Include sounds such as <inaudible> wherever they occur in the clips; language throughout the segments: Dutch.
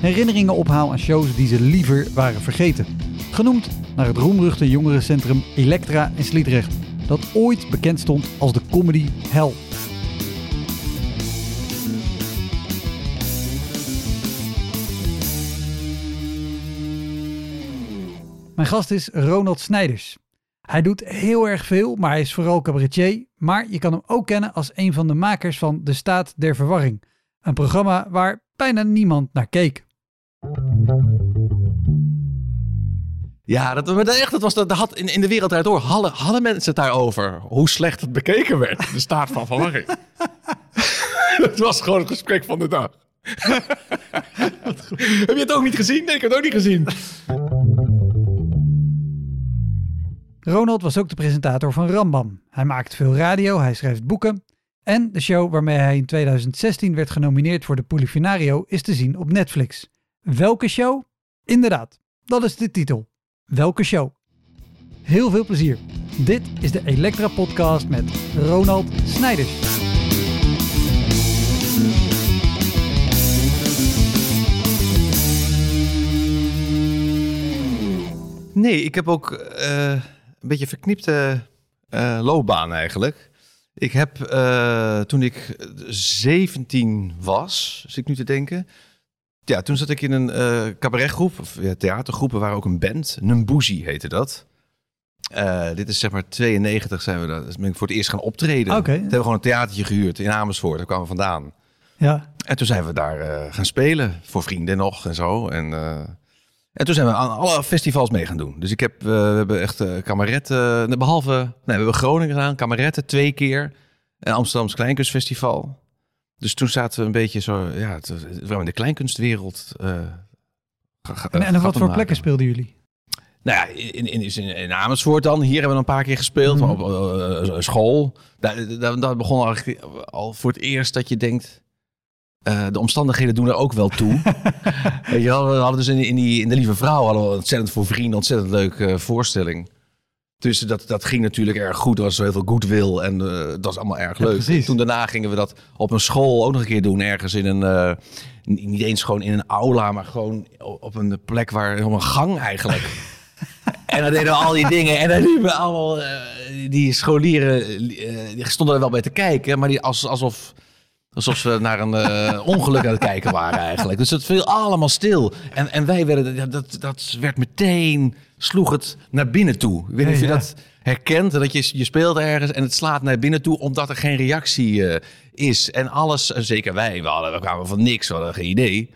herinneringen ophaal aan shows die ze liever waren vergeten. Genoemd naar het roemruchte jongerencentrum Elektra in Sliedrecht, dat ooit bekend stond als de comedy hell. Mijn gast is Ronald Snijders. Hij doet heel erg veel, maar hij is vooral cabaretier. Maar je kan hem ook kennen als een van de makers van De Staat der Verwarring. Een programma waar bijna niemand naar keek. Ja, dat, echt, dat was, dat had in, in de wereld daardoor hadden, hadden mensen het daarover. Hoe slecht het bekeken werd. De staat van verwarring. dat <laughs> was gewoon het gesprek van de dag. <laughs> heb je het ook niet gezien? Nee, ik heb het ook niet gezien. Ronald was ook de presentator van Rambam. Hij maakt veel radio, hij schrijft boeken. En de show waarmee hij in 2016 werd genomineerd voor de Polifinario is te zien op Netflix. Welke show? Inderdaad, dat is de titel. Welke show? Heel veel plezier. Dit is de Elektra Podcast met Ronald Snijders. Nee, ik heb ook uh, een beetje verknipte uh, loopbaan eigenlijk. Ik heb uh, toen ik 17 was, zit ik nu te denken. Ja, toen zat ik in een uh, cabaretgroep, of ja, theatergroep. We waren ook een band. Numbuzi heette dat. Uh, dit is zeg maar 92 zijn we daar. Dus ben ik voor het eerst gaan optreden. Oké. Toen hebben we gewoon een theatertje gehuurd in Amersfoort. Daar kwamen we vandaan. Ja. En toen zijn we daar uh, gaan spelen. Voor vrienden nog en zo. En, en toen zijn we aan alle festivals mee gaan doen. Dus ik heb, we hebben echt kameretten. behalve, nee, we hebben Groningen gedaan. Kameretten twee keer. En Amsterdamse Kleinkunstfestival. Dus toen zaten we een beetje zo, ja, het, in de kleinkunstwereld. Uh, en, en op wat voor plekken speelden jullie? Nou ja, in, in, in, in Amersfoort dan. Hier hebben we een paar keer gespeeld. Mm. Op uh, school. Daar, daar, daar begon eigenlijk al voor het eerst dat je denkt... Uh, de omstandigheden doen er ook wel toe. <laughs> Weet je wel, we hadden dus in, in, die, in De Lieve Vrouw... hadden we ontzettend voor vrienden ontzettend leuke voorstelling. Dus dat, dat ging natuurlijk erg goed. Er was heel veel goodwill en uh, dat was allemaal erg leuk. Ja, Toen daarna gingen we dat op een school ook nog een keer doen. Ergens in een, uh, niet eens gewoon in een aula, maar gewoon op een plek waar, op een gang eigenlijk. <laughs> en dan deden we al die dingen. En dan liepen allemaal, uh, die scholieren, die stonden er wel bij te kijken. Maar die als, alsof... Alsof ze naar een uh, ongeluk aan het kijken waren eigenlijk. Dus het viel allemaal stil. En, en wij werden, dat, dat werd meteen, sloeg het naar binnen toe. Ik weet niet of je ja. dat herkent. Dat je, je speelt ergens en het slaat naar binnen toe omdat er geen reactie uh, is. En alles, zeker wij, we, hadden, we kwamen van niks, we hadden geen idee.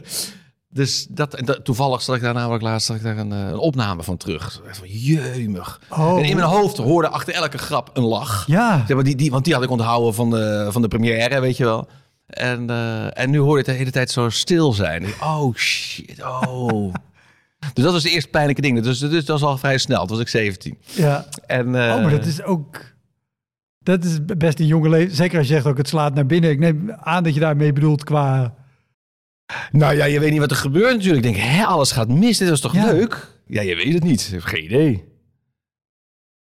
<laughs> dus dat, dat, toevallig zat ik daar namelijk laatst ik daar een, een opname van terug. Van jeumig. Oh. En in mijn hoofd hoorde achter elke grap een lach. Ja. Zeg maar, die, die, want die had ik onthouden van de, van de première, weet je wel. En, uh, en nu hoorde het de hele tijd zo stil zijn. Oh shit, oh. Dus dat was het eerste pijnlijke ding. Dus, dus dat was al vrij snel. Toen was ik 17. Ja. En, uh, oh, maar dat is ook... Dat is best een jonge leven. Zeker als je zegt ook het slaat naar binnen. Ik neem aan dat je daarmee bedoelt qua... Nou ja, je weet niet wat er gebeurt natuurlijk. Ik denk, hè, alles gaat mis. Dit is toch Ja. leuk? Ja, je weet het niet. Je hebt geen idee.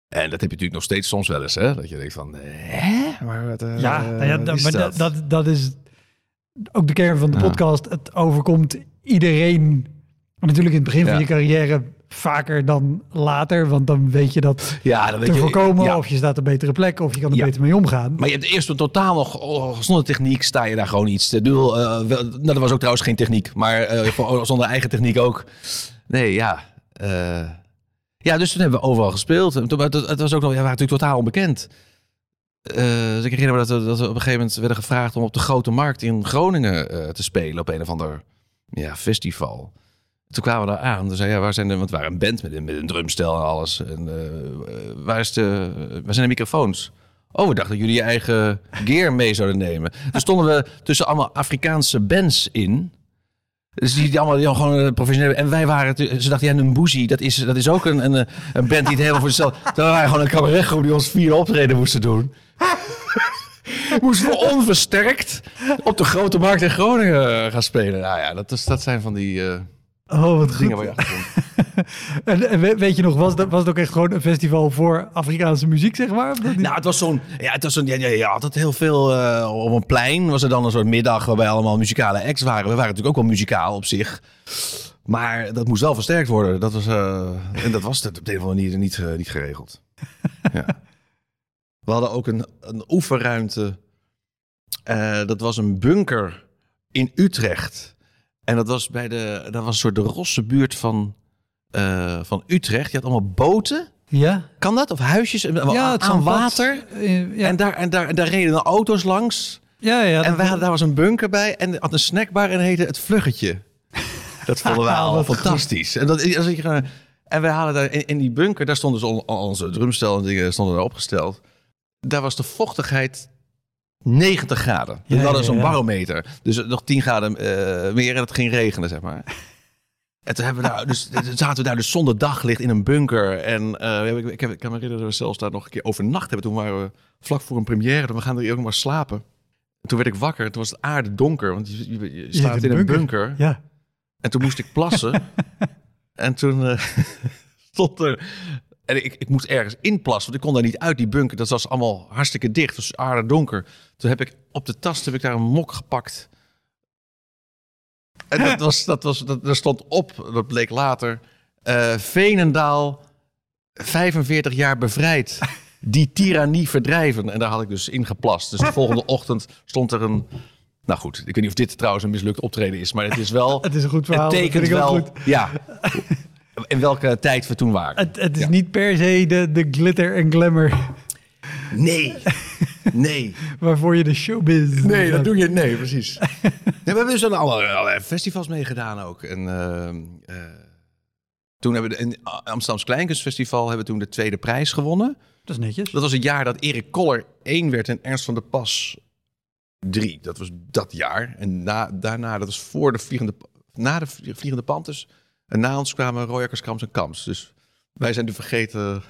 En dat heb je natuurlijk nog steeds soms wel eens, hè? Dat je denkt van, hè? Maar wat, uh, Ja, nou ja wat dat, maar dat? dat, is ook de kern van de Ja. podcast. Het overkomt iedereen. Natuurlijk in het begin van je carrière vaker dan later. Want dan weet je dat Ja, dan weet te je... voorkomen. ja. Of je staat op een betere plek. Of je kan er Ja. beter mee omgaan. Maar je hebt eerst een totaal nog, oh, zonder techniek sta je daar gewoon iets. Bedoel, eh, wel- nou, dat was ook trouwens geen techniek, maar <laughs> voor- zonder eigen techniek ook. Nee, ja. eh, Ja, dus toen hebben we overal gespeeld. En toen, het, het was ook nog, ja, we waren natuurlijk totaal onbekend. Dus ik herinner me dat we, dat we op een gegeven moment werden gevraagd om op de grote markt in Groningen te spelen op een of ander ja, festival. Toen kwamen we daar aan. Toen zei ja, waar zijn de, want we waren een band met, een- met een drumstel en alles. En eh, waar, is de, waar zijn de microfoons? Oh, we dachten dat jullie je eigen gear mee zouden nemen. Toen stonden we tussen allemaal Afrikaanse bands in. Dus die, allemaal die gewoon eh, professioneel. En wij waren, ze dachten, ja, een boezie, dat is, dat is ook een, een, eh, een band die het helemaal voor zichzelf. <laughs> We waren gewoon een cabaretgroep die ons vier optreden moesten doen. <laughs> moesten we onversterkt op de grote markt in Groningen gaan spelen. Nou ja, dat, is, dat zijn van die Oh, wat dingen goed. waar je achter komt. <laughs> En, en we- weet je nog, was, dat, was het ook echt gewoon een festival voor Afrikaanse muziek, zeg maar? Nou, het was zo'n. Ja, het was zo'n. Ja, ja, ja, altijd heel veel. eh, op een plein was er dan een soort middag waarbij allemaal muzikale acts waren. We waren natuurlijk ook wel muzikaal op zich. Maar dat moest wel versterkt worden. Dat was, eh, en dat was het op de een of andere manier niet, eh, niet geregeld. <laughs> ja. We hadden ook een, een oefenruimte. Dat was een bunker in Utrecht. En dat was bij de. Dat was een soort de rosse buurt van, eh, van Utrecht. Je had allemaal boten. ja? Kan dat? Of huisjes Ja, het aan water? Eh, ja. En, daar, en, daar, en daar reden de auto's langs. ja, ja. en wij hadden, daar was een bunker bij. En had een snackbar en heette Het Vluggetje. Dat vonden wij <laughs> al Wat goed. fantastisch. En, dat, als ik, eh, en wij hadden daar in, in die bunker, daar stonden dus al, al onze drumstel en dingen stonden daar opgesteld. Daar was de vochtigheid 90 graden. Ja, hadden ja, zo'n ja. barometer. Dus nog 10 graden eh, meer en het ging regenen, zeg maar. En toen hebben we daar, dus, toen zaten we daar dus zonder daglicht in een bunker. En eh, ik, ik, heb, ik kan me herinneren dat we zelfs daar nog een keer overnacht hebben. Toen waren we vlak voor een première. We gaan er ook nog maar slapen. En toen werd ik wakker. Toen was het aarde donker. Want je, je, staat in een bunker. Ja. En toen moest ik plassen. <laughs> en toen eh, <laughs> stond er... En ik, ik moest ergens inplassen, want ik kon daar niet uit, die bunker. Dat was allemaal hartstikke dicht, was aardig donker. Toen heb ik op de tast heb ik daar een mok gepakt. En dat was, dat was, dat, er stond op, dat bleek later, eh Veenendaal, 45 jaar bevrijd. Die tirannie verdrijven. En daar had ik dus in geplast. Dus de volgende <laughs> ochtend stond er een... Nou goed, ik weet niet of dit trouwens een mislukt optreden is, maar het is wel... <laughs> Het is een goed verhaal. Het tekent wel, goed. ja, <laughs> in welke tijd we toen waren. Het, het is Ja. niet per se de, de glitter en glamour Nee, nee, <laughs> waarvoor je de showbiz... nee, dat doe je, nee, precies. <laughs> Nee, we hebben dus aan alle, alle festivals meegedaan ook. En ehm, eh, toen hebben we de, in Amsterdamse Kleinkunstfestival hebben we toen de tweede prijs gewonnen. Dat is netjes. Dat was het jaar dat Erik Koller 1 werd en Ernst van der Pas 3. Dat was dat jaar. En na, daarna, dat was voor de vliegende, na de vliegende Panthers. En na ons kwamen Royakkers, Krams en Kams. Dus wij zijn de vergeten...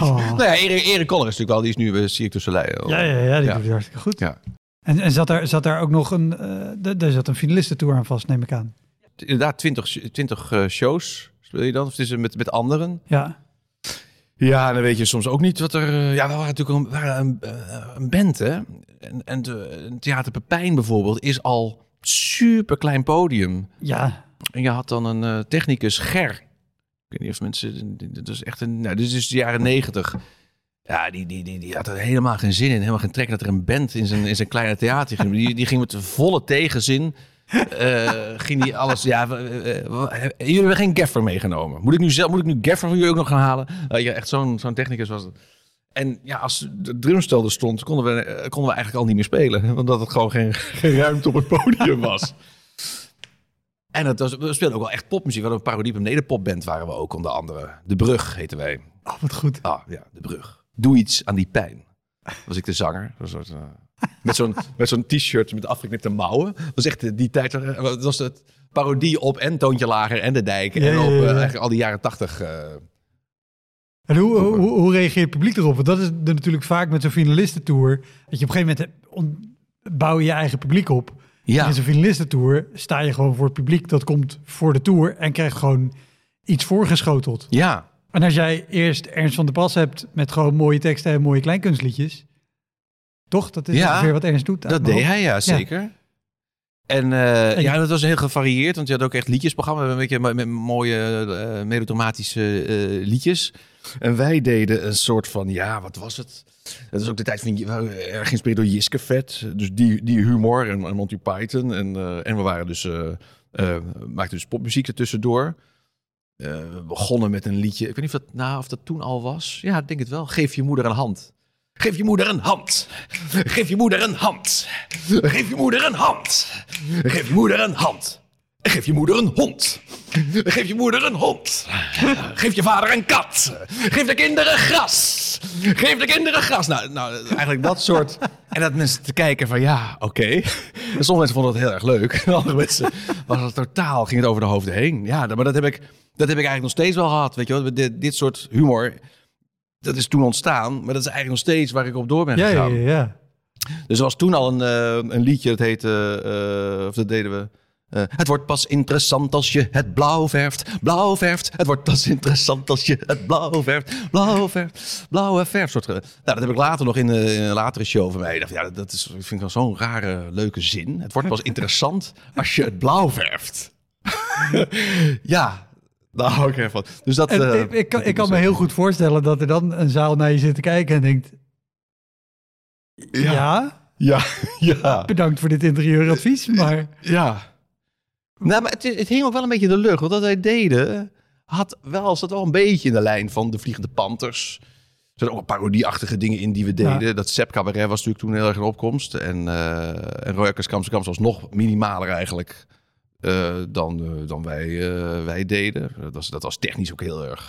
Oh. <laughs> Nou ja, Erik, Erik Koller is natuurlijk wel, die is nu bij Cirque du Soleil. Ja, ja, ja, die Ja. doet het hartstikke goed. Ja. En, en zat, daar, zat daar ook nog een... eh d- daar zat een finalistentour aan vast, neem ik aan. Inderdaad, 20, 20 eh, shows speel je dan? Of het is het met, met anderen? Ja. Ja, dan weet je soms ook niet wat er... eh, ja, we waren natuurlijk een, waren een, eh, een band, hè? En, en de, een Theater Pepijn bijvoorbeeld is al super klein podium. Ja. En je had dan een eh, technicus, Ger. Ik weet niet of mensen... Dat is echt een... Nou, dit is dus de jaren negentig. Ja, die, die, die, die had er helemaal geen zin in. Helemaal geen trek dat er een band in zijn, in zijn kleine theater ging. Die, die ging met volle tegenzin... eh, ging die alles... Ja, eh, eh, jullie hebben geen gaffer meegenomen. Moet ik nu, zelf, moet ik nu gaffer van jullie ook nog gaan halen? Nou, ja, echt zo'n zo'n technicus was het. En ja, als de drumstel er stond, konden we, eh, konden we eigenlijk al niet meer spelen. Omdat het gewoon geen, geen ruimte op het podium was. En het was, we speelden ook wel echt popmuziek. We hadden een parodie op een nederpopband waren we ook onder andere. De Brug heten wij. Oh, wat goed. Ah, ja, De Brug. Doe iets aan die pijn. Was ik de zanger. Een soort, eh, met zo'n <laughs> met zo'n t-shirt met afgeknipte mouwen. Dat was echt eh, die tijd. eh, Het was het parodie op en Toontje Lager en De Dijk. Ja, en op eh, eigenlijk al die jaren tachtig. eh, En hoe, hoe, hoe reageert het publiek erop? Want dat is natuurlijk vaak met zo'n finalistentour. Dat je op een gegeven moment bouw je je eigen publiek op. ja. In zo'n finalistentour sta je gewoon voor het publiek. Dat komt voor de tour en krijgt gewoon iets voorgeschoteld. ja. En als jij eerst Ernst van der Pas hebt met gewoon mooie teksten en mooie kleinkunstliedjes. Toch? Dat is Ja, ongeveer wat Ernst doet. Dat deed hij, ja, zeker. En, eh, En- ja, dat was heel gevarieerd, want je had ook echt liedjesprogramma een beetje met met mooie eh, melodramatische eh, liedjes. En wij deden een soort van, ja, wat was het? Dat is ook de tijd van, erg geïnspireerd door Jiske Vet, dus die, die humor en, Monty Python. En, eh, en we waren dus, eh, eh, maakten dus popmuziek ertussendoor. we begonnen met een liedje. Ik weet niet of dat, nou, of dat toen al was. Ja, ik denk het wel. Geef je moeder een hand. Geef je moeder een hand. Geef je moeder een hand. Geef je moeder een hand. Geef je moeder een hand. Geef je moeder een hond. Geef je moeder een hond. Geef je vader een kat. Geef de kinderen gras. Geef de kinderen gras. Nou, nou eigenlijk dat soort. En dat mensen te kijken van ja, oké. En Sommige mensen vonden dat heel erg leuk. <laughs> Andere mensen was het totaal, ging het over de hoofden heen. Ja, maar dat heb ik, dat heb ik eigenlijk nog steeds wel gehad. Weet je wel, dit, dit soort humor. Dat is toen ontstaan, maar dat is eigenlijk nog steeds waar ik op door ben Ja, ja, gegaan. ja. ja. Dus er was toen al een, eh, een liedje, dat heette, eh, of dat deden we. Eh, het wordt pas interessant als je het blauw verft, blauw verft. Het wordt pas interessant als je het blauw verft, blauw verft, blauwe verf. Soort, nou, dat heb ik later nog in, eh, in een latere show van mij. Ik dacht, ja, dat is, ik vind ik wel zo'n rare, leuke zin. Het wordt pas interessant als je het blauw verft. <laughs> ja, daar hou ik ervan. Dus dat, En eh, ik, ik, kan, ik kan me heel goed voorstellen dat er dan een zaal naar je zit te kijken en denkt... Ja. ja Ja, <laughs> ja. bedankt voor dit interieuradvies, maar... Ja. Nou, maar het, hing ook wel een beetje in de lucht. Want wat wij deden, had wel, zat wel een beetje in de lijn van de Vliegende Panthers. Er zijn ook een parodieachtige dingen in die we Ja. deden. Dat Sepp Cabaret was natuurlijk toen heel erg in opkomst. En, uh, en Kamse was nog minimaler eigenlijk eh, dan, eh, dan wij, wij deden. Dat was, dat was technisch ook heel erg...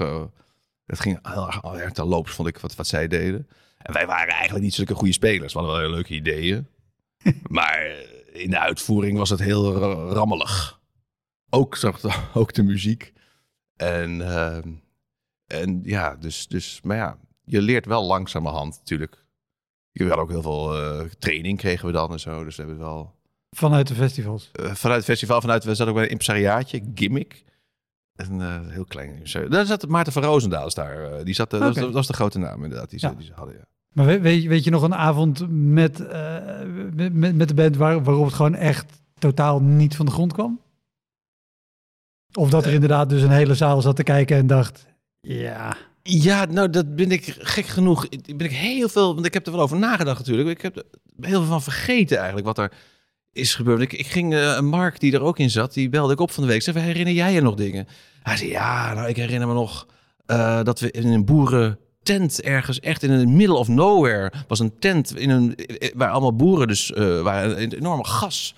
het ging heel erg, heel erg te loops, vond ik, wat, wat zij deden. En wij waren eigenlijk niet zulke goede spelers. We hadden wel heel leuke ideeën. <laughs> maar in de uitvoering was het heel ra- rammelig. Ook, <laughs> ook de muziek. En, ehm, en ja, dus, dus, maar ja, je leert wel langzamerhand natuurlijk. Je had ook heel veel eh, training kregen we dan en zo. Dus we hebben wel Vanuit de festivals. eh, vanuit het festival, vanuit, we zaten ook bij een impresariaatje, Gimmick. Een eh, heel klein. Daar zat Maarten van Roosendaal daar. die zat, dat, was, de grote naam inderdaad, die, ze, die ze hadden. Ja. Maar weet, weet, je- weet je nog een avond met, met, met, met de band waar, waarop het gewoon echt totaal niet van de grond kwam? Of dat er Eh. inderdaad dus een hele zaal zat te kijken en dacht, ja, Ja, nou, dat ben ik gek genoeg. Ik ben ik heel veel, want ik heb er wel over nagedacht natuurlijk. Ik heb er heel veel van vergeten eigenlijk wat er is gebeurd. Ik, ik ging, eh Mark, die er ook in zat, die belde ik op van de week. Zei, herinner jij je nog dingen? Hij zei, ja, nou, ik herinner me nog eh, dat we in een boerentent ergens, echt in het middle of nowhere, was een tent in een, waar allemaal boeren dus eh waren. Een enorme gas,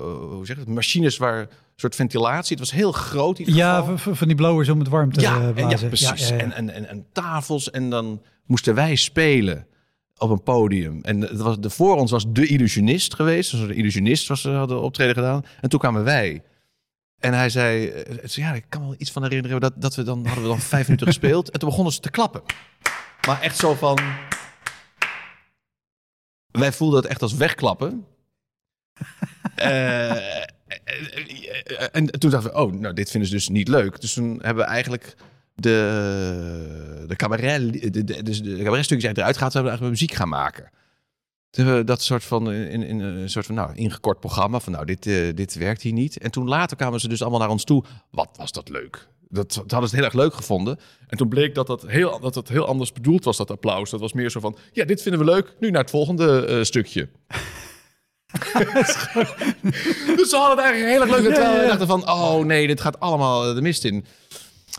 hoe zeg het, machines waar een soort ventilatie. Het was heel groot in ja geval. van die blowers om het warm te Ja, eh, en, ja precies. Ja, ja, ja. En, en, en, en tafels. En dan moesten wij spelen op een podium. En het was, de, voor ons was de illusionist geweest. Dus de illusionist was, eh, hadden optreden gedaan. En toen kwamen wij. En hij zei, eh, ja, ik kan me wel iets van herinneren dat, dat we dan hadden we dan vijf minuten <laughs> gespeeld. En toen begonnen ze te klappen. Maar echt zo van. Wij voelden het echt als wegklappen. <laughs> en toen dachten we, oh, nou, dit vinden ze dus niet leuk. Dus toen hebben we eigenlijk de, de cabaret, de, de, dus de cabaretstukjes eruit gehaald. We hebben eigenlijk muziek gaan maken. Toen we dat soort van, in, in een soort van, nou, ingekort programma. Van, nou, dit, eh, dit werkt hier niet. En toen later kwamen ze dus allemaal naar ons toe. Wat was dat leuk. Dat, dat hadden ze heel erg leuk gevonden. En toen bleek dat dat heel, dat het heel anders bedoeld was, dat applaus. Dat was meer zo van, ja, dit vinden we leuk. Nu naar het volgende eh, stukje. <laughs> dus ze hadden het eigenlijk heel erg leuk. Terwijl we dachten van, oh nee, dit gaat allemaal de mist in.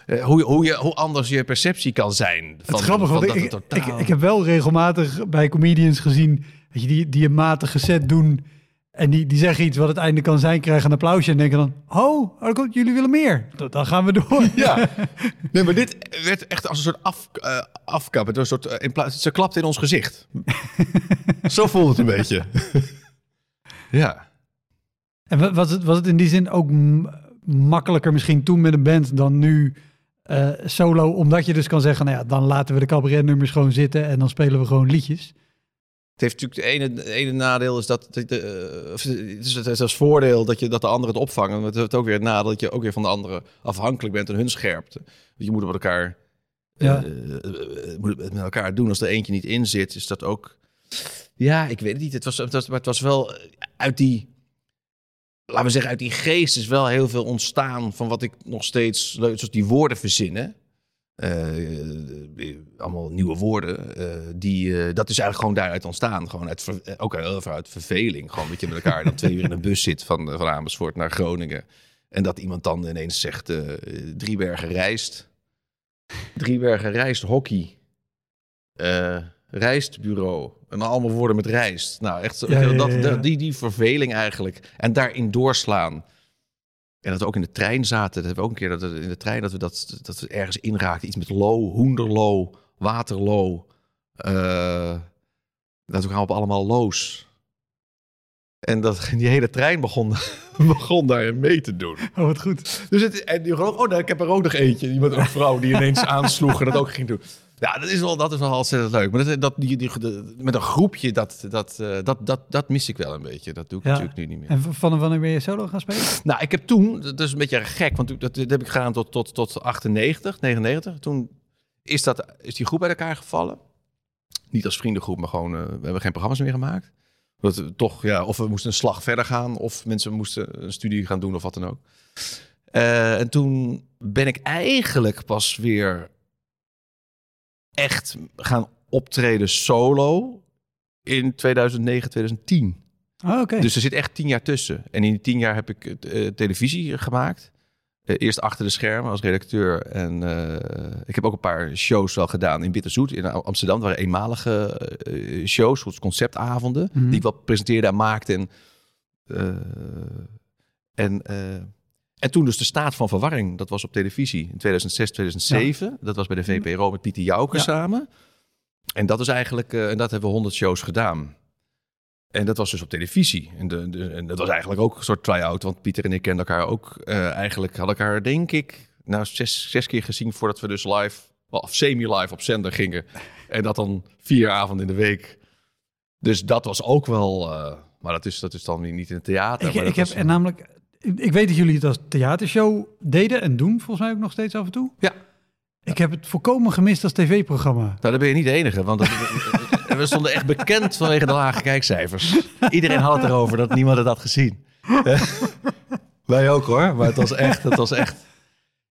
Eh, hoe, hoe, je, hoe anders je perceptie kan zijn. Het is grappig, want dat ik, het ik, totaal- ik, heb wel regelmatig bij comedians gezien je, die, die een matige set doen. En die, die zeggen iets wat het einde kan zijn, krijgen een applausje en denken dan... Oh, oh jullie willen meer. Dan, gaan we door. <laughs> Ja. <laughs> Nee, maar dit werd echt als een soort af, eh, afkap. Het was een soort, eh, in plaats, ze klapte in ons gezicht. Zo voelde het een beetje. Ja. En wa- was het, was het in die zin ook makkelijker misschien toen met een band dan nu eh, solo? Omdat je dus kan zeggen, nou ja, dan laten we de cabaretnummers gewoon zitten en dan spelen we gewoon liedjes. Het heeft natuurlijk de ene, de ene nadeel is dat dat de, eh, of het is het is als voordeel dat je dat de anderen het opvangen. Maar het heeft ook weer het nadeel dat je ook weer van de anderen afhankelijk bent en hun scherpte. Je moet het met elkaar, Ja. moet het met elkaar doen. Als er eentje niet in zit, is dat ook. Ja, ik weet het niet. Het was, het was, maar het was wel uit die, laten we zeggen, uit die geest is wel heel veel ontstaan van wat ik nog steeds zoals die woorden verzinnen. Eh, eh, allemaal nieuwe woorden. eh, die, eh, dat is eigenlijk gewoon daaruit ontstaan. Gewoon uit, eh, ook uit verveling. Gewoon dat je met elkaar dan twee uur in een bus zit van, eh, van Amersfoort naar Groningen. En dat iemand dan ineens zegt, eh Driebergen rijst. Driebergen rijst hockey. Rijstbureau. En allemaal woorden met rijst. Nou, echt Ja, ja, dat, ja. die, die verveling eigenlijk. En daarin doorslaan. En dat we ook in de trein zaten. Dat hebben we ook een keer dat we in de trein dat we dat, dat we ergens inraakten. Iets met Lo, Hoenderlo, Waterloo. eh dat we gaan op allemaal loos. En dat, <laughs> die hele trein begon, <laughs> begon daar mee te doen. Oh, wat goed. Dus het, en die geloof, oh, nou, ik heb er ook nog eentje. Iemand, een vrouw die ineens aansloeg en dat ook ging doen. Ja, dat is wel, dat is wel ontzettend leuk. Maar dat, dat, die, die, de- met een groepje, dat, dat, eh, dat, dat, dat mis ik wel een beetje. Dat doe ik Ja. natuurlijk nu niet meer. En van wanneer ben je solo gaan spelen? Nou, ik heb toen, dat is een beetje gek, want dat, dat heb ik gedaan tot, tot, tot 98, 99. Toen is, dat, is die groep uit elkaar gevallen. Niet als vriendengroep, maar gewoon, eh, we hebben geen programma's meer gemaakt. Dat we toch, ja, of we moesten een slag verder gaan, of mensen moesten een studie gaan doen of wat dan ook. Eh, en toen ben ik eigenlijk pas weer echt gaan optreden solo in 2009, 2010. Oh, oké. Dus er zit echt tien jaar tussen. En in die tien jaar heb ik eh, televisie gemaakt. Eh, eerst achter de schermen als redacteur. En ik heb ook een paar shows wel gedaan in Bitterzoet in Amsterdam. Dat waren eenmalige shows, soort conceptavonden. Mhm. Die ik wel presenteerde en maakte. En, en, en toen dus de staat van verwarring. Dat was op televisie in 2006, 2007. Dat was bij de VPRO met Pieter Jouke Ja. samen. En dat is eigenlijk, eh, en dat hebben we 100 shows gedaan. En dat was dus op televisie. En, de, de- en dat was eigenlijk ook een soort try-out. Want Pieter en ik kenden elkaar ook. eh, eigenlijk hadden elkaar, denk ik, nou, zes, zes keer gezien voordat we dus live, of semi-live op zender gingen. En dat dan vier avonden in de week. Dus dat was ook wel. eh, maar dat is, dat is dan weer niet in het theater. ik, maar ik heb was- en namelijk, ik, weet dat jullie het als theatershow deden en doen, volgens mij ook nog steeds af en toe. Ja. Ik heb het volkomen gemist als tv-programma. Nou, dan ben je niet de enige, want dat, we stonden echt bekend vanwege de lage kijkcijfers. Iedereen had het erover dat niemand het had gezien. <laughs> Wij ook hoor, maar het was echt, het was echt.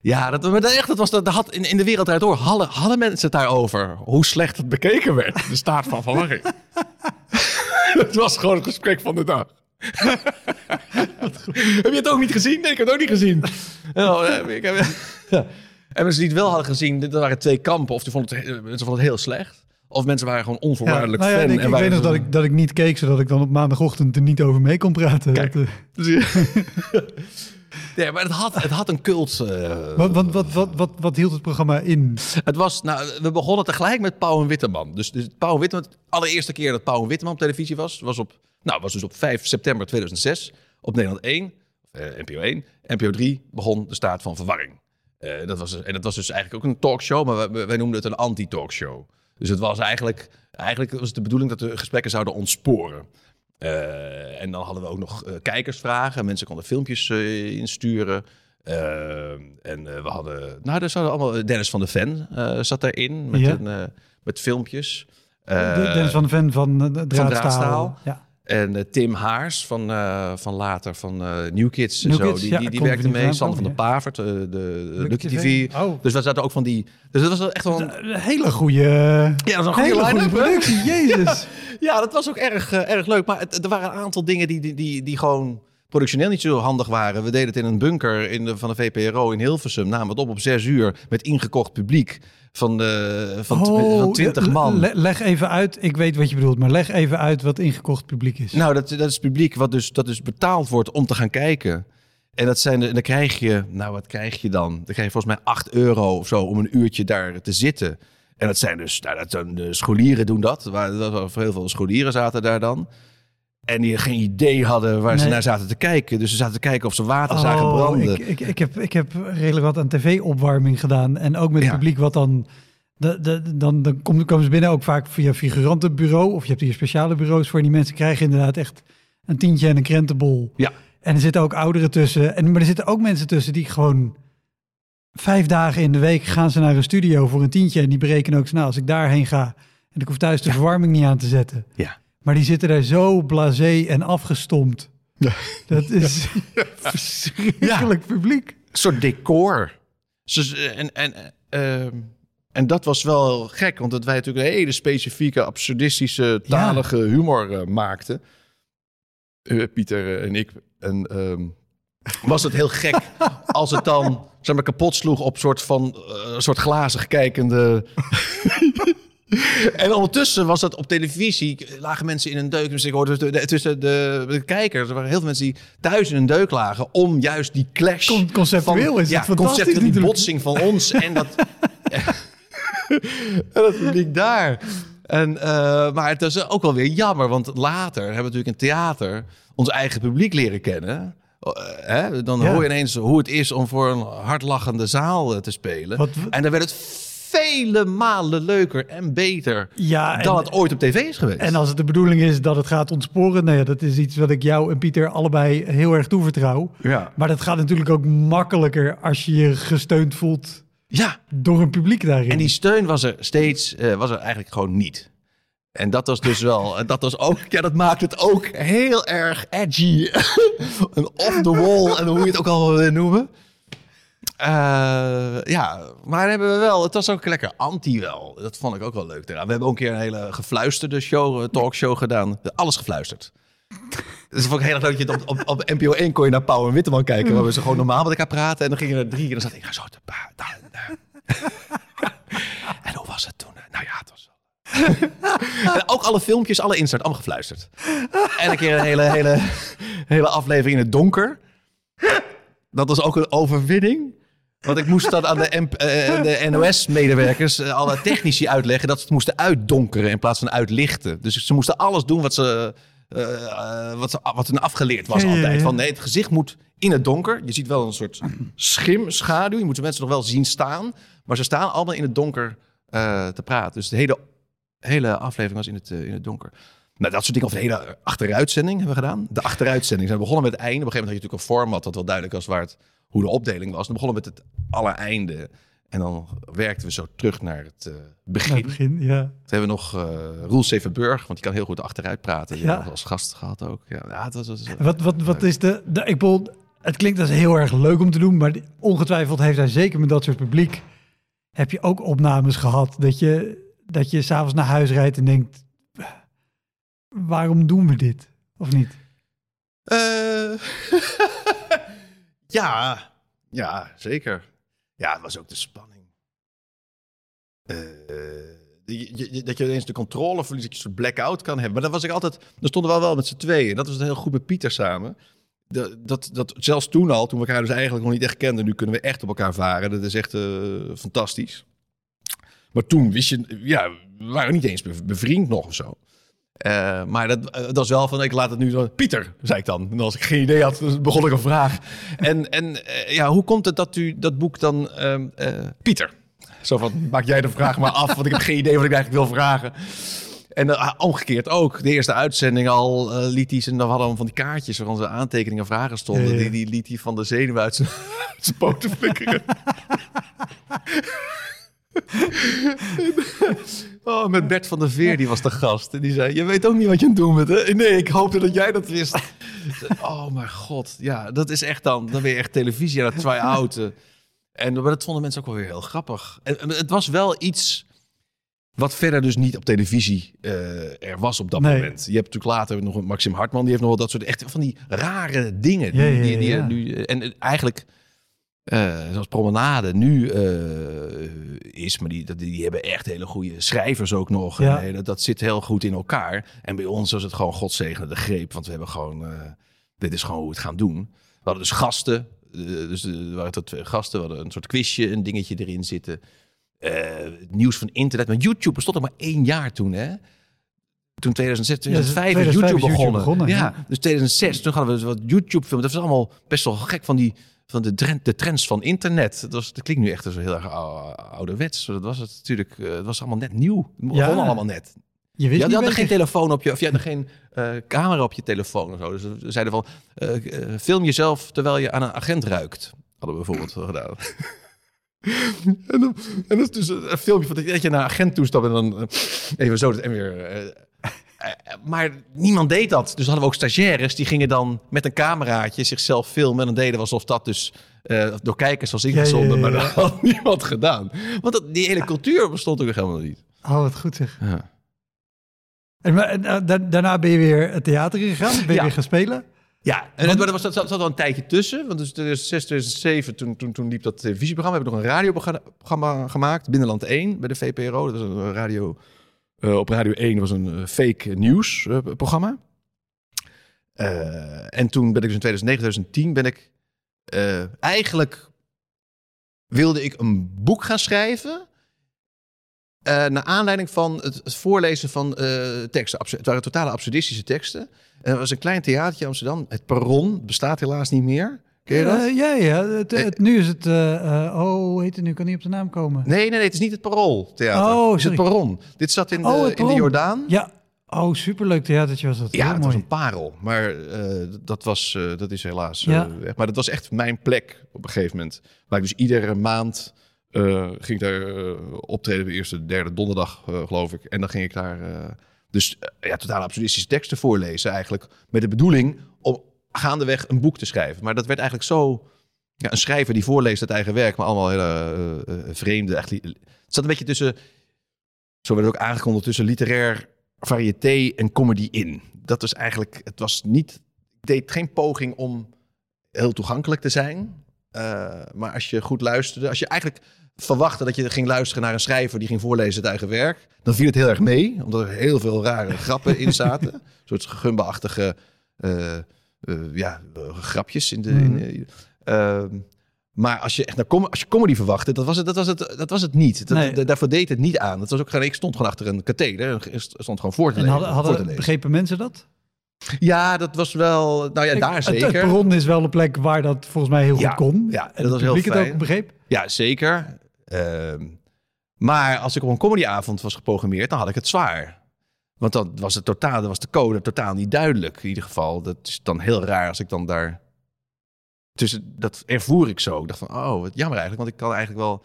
Ja, dat, maar dat, echt, dat was, dat had in, in de wereld daardoor hadden, hadden mensen het daarover hoe slecht het bekeken werd. De staat van verwarring. <laughs> het was gewoon het gesprek van de dag. <laughs> heb je het ook niet gezien? Nee, ik heb het ook niet gezien. Nou, eh, ik heb, ja. En mensen die het wel hadden gezien, dit waren twee kampen. Of die vonden het, mensen vonden het heel slecht. Of mensen waren gewoon onvoorwaardelijk nou ja, fan. ik, en ik weet nog dat ik, dat ik niet keek, zodat ik dan op maandagochtend er niet over mee kon praten. Kijk. Dat, eh, <laughs> Nee, maar het had, het had een cult. eh, wat, wat, wat, wat, wat, wat hield het programma in? Het was, nou, we begonnen tegelijk met Pauw en Witteman. Dus, dus Pauw en Witteman, de allereerste keer dat Pauw en Witteman op televisie was, was op, nou, was dus op 5 september 2006 op Nederland 1, eh, NPO 1. NPO 3 begon de staat van verwarring. Eh, dat was, en dat was dus eigenlijk ook een talkshow, maar wij, wij noemden het een anti-talkshow. Dus het was eigenlijk, eigenlijk was het de bedoeling dat de gesprekken zouden ontsporen. Eh, en dan hadden we ook nog eh, kijkersvragen. Mensen konden filmpjes insturen. En we hadden... Nou, er zouden allemaal... Dennis van de Ven zat daarin met, Ja. een, met filmpjes. De- Dennis van de Ven van Draadstaal. Draadstaal. Ja. En eh, Tim Haars van, eh, van later van eh New Kids. en zo, Kids, die, ja, die, werkte mee. Sander van de Pavert, de, de Lucky TV. TV. Oh. Dus we zaten ook van die... Dus dat was echt wel een... Een hele goede, Ja, dat was een goede hele goede productie. Jezus. <laughs> Ja, dat was ook erg, erg leuk. Maar het, er waren een aantal dingen die, die, die, die gewoon productioneel niet zo handig waren. We deden het in een bunker in de, van de VPRO in Hilversum. Namen het op op zes uur met ingekocht publiek van, de, van, tw- van 20 le- man. Oh, le- leg even uit, ik weet wat je bedoelt, maar leg even uit wat ingekocht publiek is. Nou, dat, dat is publiek wat dus, dat dus betaald wordt om te gaan kijken. En dat zijn de, dan krijg je, nou wat krijg je dan? Dan krijg je volgens mij 8 euro of zo om een uurtje daar te zitten. En dat zijn dus, nou, dat de scholieren doen dat. Waar, dat waren heel veel scholieren zaten daar dan. En die geen idee hadden waar ze naar zaten te kijken. Dus ze zaten te kijken of ze water zagen branden. Oh, ik, ik, ik, heb, ik heb redelijk wat aan tv-opwarming gedaan. En ook met Ja. het publiek wat dan... De, de, dan, dan komen, komen ze binnen ook vaak via figurantenbureau. Of je hebt hier speciale bureaus voor. En die mensen krijgen inderdaad echt een tientje en een krentenbol. Ja. En er zitten ook ouderen tussen. En, maar er zitten ook mensen tussen die gewoon... Vijf dagen in de week gaan ze naar een studio voor een tientje. En die berekenen ook, nou, als ik daarheen ga... en ik hoef thuis de verwarming niet aan te zetten. Ja. Maar die zitten daar zo blasé en afgestompt. Dat is <laughs> verschrikkelijk publiek. Een soort decor. En, en, ehm, en dat was wel gek, want dat wij natuurlijk een hele specifieke, absurdistische, talige humor eh, maakten. Eh, Pieter en ik. En, ehm, was het heel gek <laughs> als het dan zeg maar, kapot sloeg op soort van eh, een soort glazig kijkende. <laughs> <laughs> en ondertussen was dat op televisie, lagen mensen in een deuk. Dus ik hoorde tussen de, tussen de, de kijkers, er waren heel veel mensen die thuis in een deuk lagen om juist die clash. Con- conceptueel van, is het ja, concept die botsing van ons en dat. <laughs> en dat publiek daar. En, eh, maar het is ook wel weer jammer, want later hebben we natuurlijk in theater ons eigen publiek leren kennen. Eh, hè? Dan Ja. hoor je ineens hoe het is om voor een hardlachende zaal eh, te spelen. Wat- En dan werd het vele malen leuker en beter Ja, en- dan het ooit op tv is geweest. En als het de bedoeling is dat het gaat ontsporen, nou ja, dat is iets wat ik jou en Pieter allebei heel erg toevertrouw. ja. Maar dat gaat natuurlijk ook makkelijker als je je gesteund voelt ja, door een publiek daarin. en die steun was er steeds, eh, was er eigenlijk gewoon niet. En dat was dus wel, en <laughs> dat was ook, ja, dat maakt het ook heel erg edgy. <laughs> een off the wall en hoe je het ook al wil noemen. Eh, ja, maar hebben we wel, het was ook lekker anti wel. Dat vond ik ook wel leuk eraan. We hebben ook een keer een hele gefluisterde show, eh, talkshow gedaan. Alles gefluisterd. <laughs> Dus vond ik heel erg leuk op, op, op NPO 1 kon je naar Pauw en Witteman kijken. Waar we ze gewoon normaal met elkaar praten. En dan gingen er drie en dan zat ik, zo te. <laughs> En hoe was het toen? Nou ja, het was <laughs> en ook alle filmpjes, alle insert, allemaal gefluisterd. En een keer een hele, hele, hele aflevering in het donker. Dat was ook een overwinning. Want ik moest dat aan de, MP eh, de NOS-medewerkers, eh, alle technici uitleggen... dat ze het moesten uitdonkeren in plaats van uitlichten. Dus ze moesten alles doen wat ze... eh, eh, wat, ze, wat hun afgeleerd was Ja, altijd. ja. Van nee, het gezicht moet in het donker. Je ziet wel een soort schim, schaduw. Je moet de mensen nog wel zien staan. Maar ze staan allemaal in het donker eh, te praten. Dus de hele, hele aflevering was in het, eh, in het donker. Nou, dat soort dingen. Of de hele achteruitzending hebben we gedaan. De achteruitzending. Ze begonnen met het einde. Op een gegeven moment had je natuurlijk een format dat wel duidelijk was waar het, hoe de opdeling was. Dan begonnen we met het allereinde. En dan werkten we zo terug naar het eh, begin. Aan het begin, ja. Toen hebben we nog eh Roel Severburg, want die kan heel goed achteruit praten. Ja. als gast gehad ook. Ja, ja het was, was- Wat, wat, wat is de, de ik bedoel, het klinkt als heel erg leuk om te doen, maar ongetwijfeld heeft hij zeker met dat soort publiek, heb je ook opnames gehad dat je, dat je s'avonds naar huis rijdt en denkt, waarom doen we dit? Of niet? Eh, <laughs> ja, ja, zeker. Ja, het was ook de spanning. Eh, dat je ineens de controle verliest, dat je een soort blackout kan hebben. Maar dat was ik altijd, daar stonden we wel met z'n tweeën. Dat was het heel goed met Pieter samen. Dat, dat, zelfs toen al, toen we elkaar dus eigenlijk nog niet echt kenden, nu kunnen we echt op elkaar varen. Dat is echt eh, fantastisch. Maar toen wist je, ja, we waren niet eens be- bevriend nog of zo. Eh, maar dat, eh, dat was wel van, ik laat het nu zo... Pieter, zei ik dan. En als ik geen idee had, begon ik een vraag. En, en eh, ja, hoe komt het dat u dat boek dan... ehm, eh, Pieter. Zo van, maak jij de vraag maar af, want ik heb geen idee wat ik eigenlijk wil vragen. En eh, omgekeerd ook. De eerste uitzending al liet hij zijn... Dan hadden we van die kaartjes waar onze aantekeningen en vragen stonden. Ja, ja. Die, die liet hij van de zenuw uit zijn, uit zijn poten flikkeren. <laughs> <laughs> Oh, met Bert van der Veer, die was de gast. En die zei, je weet ook niet wat je aan het doen bent, hè? Nee, ik hoopte dat jij dat wist. <laughs> Oh, mijn god. Ja, dat is echt dan... Dan ben je echt televisie aan het try-outen. En maar dat vonden mensen ook wel weer heel grappig. En, en het was wel iets wat verder dus niet op televisie eh, er was op dat Nee. moment. Je hebt natuurlijk later nog een Maxim Hartman, die heeft nog wel dat soort echt van die rare dingen. Die, Ja, ja, die, die, nu, en eigenlijk, zoals Promenade nu eh, is, maar die, die hebben echt hele goede schrijvers ook nog. Ja. En, eh, dat, dat zit heel goed in elkaar. En bij ons was het gewoon godzegende de greep, want we hebben gewoon, eh, dit is gewoon hoe we het gaan doen. We hadden dus gasten, eh, dus eh, er waren tot twee gasten, we hadden een soort quizje, een dingetje erin zitten. Eh, het nieuws van internet. Maar YouTube bestond er maar één jaar toen, hè? Toen 2006, 2005 is 2005 YouTube is YouTube begonnen. begonnen, ja, ja. dus 2006, toen hadden we wat YouTube-films. Dat was allemaal best wel gek van, die, van de, trend, de trends van internet. Dat, was, dat klinkt nu echt zo heel erg ou- ouderwets. Dat was het natuurlijk, eh, het was allemaal net nieuw. Het begon Ja. allemaal net. Je wist Je had, je niet had er geen telefoon op je, of je had er geen eh, camera op je telefoon of zo. Dus we zeiden van, eh, film jezelf terwijl je aan een agent ruikt. Hadden we bijvoorbeeld gedaan. <laughs> en, dan, en dat is dus een filmpje van dat je naar een agent toestapt en dan even zo en weer. Eh, maar niemand deed dat. Dus hadden we ook stagiaires die gingen dan met een cameraatje zichzelf filmen. En dan deden we alsof dat dus eh, door kijkers was ja, ingezonden. ja, Maar ja. dat had <laughs> niemand gedaan. Want dat, die hele cultuur bestond ook helemaal niet. Oh, wat goed zeg. Ja. En, maar- eh, da- daarna ben je weer het theater ingegaan, ben je weer gaan spelen. Ja, en er was, zat, zat wel een tijdje tussen. Want dus 2006, 2007, toen, toen, toen liep dat televisieprogramma. We hebben nog een radioprogramma gemaakt, Binnenland 1, bij de VPRO. Dat was een radio, uh, op Radio 1 was een uh, fake nieuws uh, programma. en toen ben ik dus in 2009, 2010 ben ik... eigenlijk wilde ik een boek gaan schrijven... naar aanleiding van het, voorlezen van teksten. Het waren totale absurdistische teksten er was een klein theatertje in Amsterdam. Het Perron bestaat helaas niet meer. Ken je dat? Uh, ja, ja. Het, het, nu is het... Uh, oh, hoe heet het nu? Kan niet op de naam komen. Nee, nee, nee. Het is niet het Parool Theater. Oh, het is het Perron. Dit zat in, oh, de, in de Jordaan. Ja. Oh, superleuk theatertje was dat. Ja, het mooi. was een parel. Maar uh, dat, was, uh, dat is helaas ja. weg. Maar dat was echt mijn plek op een gegeven moment. Waar ik dus iedere maand ging daar optreden. De eerste, derde donderdag, geloof ik. En dan ging ik daar dus ja, totaal absurdistische teksten voorlezen eigenlijk. Met de bedoeling gaandeweg een boek te schrijven. Maar dat werd eigenlijk zo... Ja, een schrijver die voorleest het eigen werk, maar allemaal hele uh, vreemde... Echt, het zat een beetje tussen... Zo werd het ook aangekondigd tussen literair variété en comedy in. Dat was eigenlijk... Het was niet... deed geen poging om heel toegankelijk te zijn. Uh, maar als je goed luisterde... Als je eigenlijk verwachten dat je ging luisteren naar een schrijver die ging voorlezen het eigen werk, dan viel het heel erg mee, omdat er heel veel rare grappen in zaten. <laughs> Een soort gumbeachtige uh, ja, grapjes in de. In, uh, maar als je echt naar com als je comedy verwachtte, dat was het, dat was het, dat was het niet. Dat, nee. Daarvoor deed het niet aan. Dat was ook, ik stond gewoon achter een katheder stond gewoon voor te lezen. En hadden, hadden begrepen mensen dat? Ja, dat was wel. Nou ja, daar zeker. Het, perron is wel een plek waar dat volgens mij heel goed kon. Ja, en dat was heel fijn. het ook begreep? Ja, zeker. Ehm, maar als ik op een comedyavond was geprogrammeerd, dan had ik het zwaar. Want dan was het totaal, dan was de code totaal niet duidelijk. In ieder geval, dat is dan heel raar als ik dan daar. Tussen, dat ervoer ik zo. Ik dacht van, oh, wat jammer eigenlijk. Want ik kan eigenlijk wel.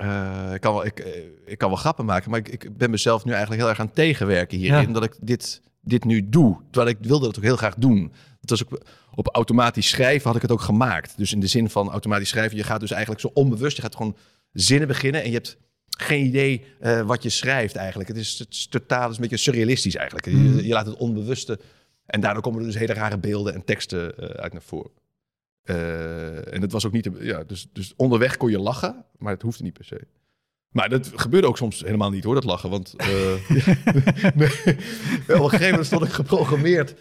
Uh, ik, kan wel ik, eh, ik kan wel grappen maken, maar ik, ik ben mezelf nu eigenlijk heel erg aan tegenwerken hierin. Ja. Omdat ik dit, dit nu doe. Terwijl ik wilde het ook heel graag doen. Het was ook op automatisch schrijven had ik het ook gemaakt. Dus in de zin van automatisch schrijven, je gaat dus eigenlijk zo onbewust, je gaat gewoon zinnen beginnen en je hebt geen idee uh, wat je schrijft eigenlijk. Het is, het is totaal, het is een beetje surrealistisch eigenlijk. Je, Hmm. je, laat het onbewuste en daardoor komen er dus hele rare beelden en teksten uh, uit naar voren. Uh, en het was ook niet, ja, dus, dus onderweg kon je lachen, maar het hoefde niet per se. Maar dat gebeurde ook soms helemaal niet hoor, dat lachen. Want nee, <laughs> <laughs> op een gegeven moment stond ik geprogrammeerd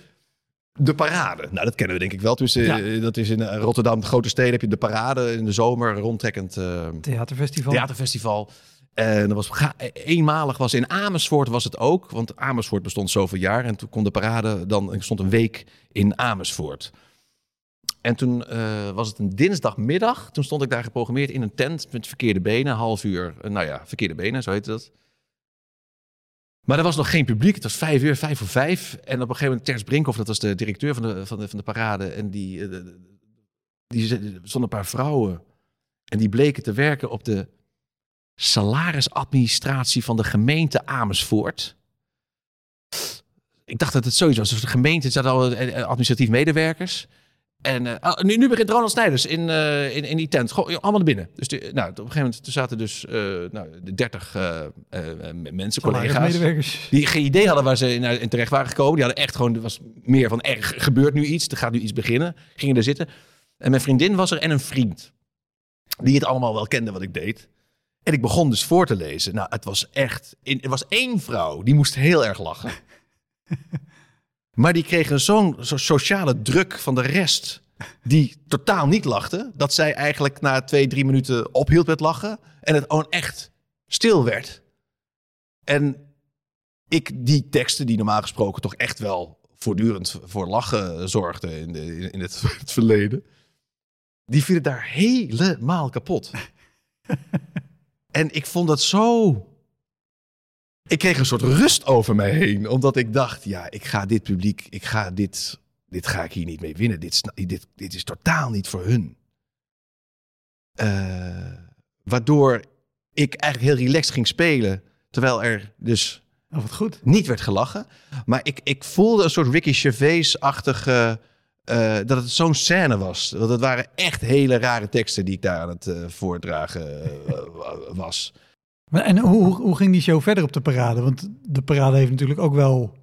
de parade. Nou, dat kennen we denk ik wel. Tussen, ja. Dat is in Rotterdam, de grote steden, heb je de parade in de zomer, rondtrekkend theaterfestival. theaterfestival. En dat was eenmalig was in Amersfoort was het ook, want Amersfoort bestond zoveel jaar en toen kon de parade dan ik stond een week in Amersfoort. En toen uh, was het een dinsdagmiddag. Toen stond ik daar geprogrammeerd in een tent met verkeerde benen, half uur. Uh, nou ja, verkeerde benen, zo heet dat. Maar er was nog geen publiek. Het was vijf uur, vijf voor vijf. En op een gegeven moment, Ters Brinkhoff, dat was de directeur van de, van de, van de parade. En die, die, die stonden een paar vrouwen. En die bleken te werken op de salarisadministratie van de gemeente Amersfoort. Ik dacht dat het zoiets was. Dus de gemeente zat al administratief medewerkers. En uh, nu, nu begint Ronald Snijders in, uh, in, in die tent. Goh, allemaal naar binnen. Dus die, nou, op een gegeven moment zaten dus uh, nou, de 30 mensen, collega's. Die geen idee hadden waar ze in, in, terecht waren gekomen. Die hadden echt gewoon, er was meer van er gebeurt nu iets. Er gaat nu iets beginnen. Gingen er zitten. En mijn vriendin was er en een vriend. Die het allemaal wel kende wat ik deed. En ik begon dus voor te lezen. Nou, het was echt. Er was één vrouw die moest heel erg lachen. <laughs> Maar die kregen zo'n zo sociale druk van de rest, die totaal niet lachte, dat zij eigenlijk na twee, drie minuten ophield met lachen en het gewoon echt stil werd. En ik die teksten, die normaal gesproken toch echt wel voortdurend voor lachen zorgden in, de, in het, het <laughs> verleden, die vielen daar helemaal kapot. <laughs> en ik vond dat zo ik kreeg een soort rust over mij heen. Omdat ik dacht, ja, ik ga dit publiek, ik ga dit, dit ga ik hier niet mee winnen. Dit, dit, dit is totaal niet voor hun. Uh, waardoor ik eigenlijk heel relaxed ging spelen. Terwijl er dus oh, wat goed. niet werd gelachen. Maar ik, ik voelde een soort Ricky Gervais-achtige... Uh, dat het zo'n scène was. Want het waren echt hele rare teksten die ik daar aan het uh, voordragen was. En hoe, hoe ging die show verder op de parade? Want de parade heeft natuurlijk ook wel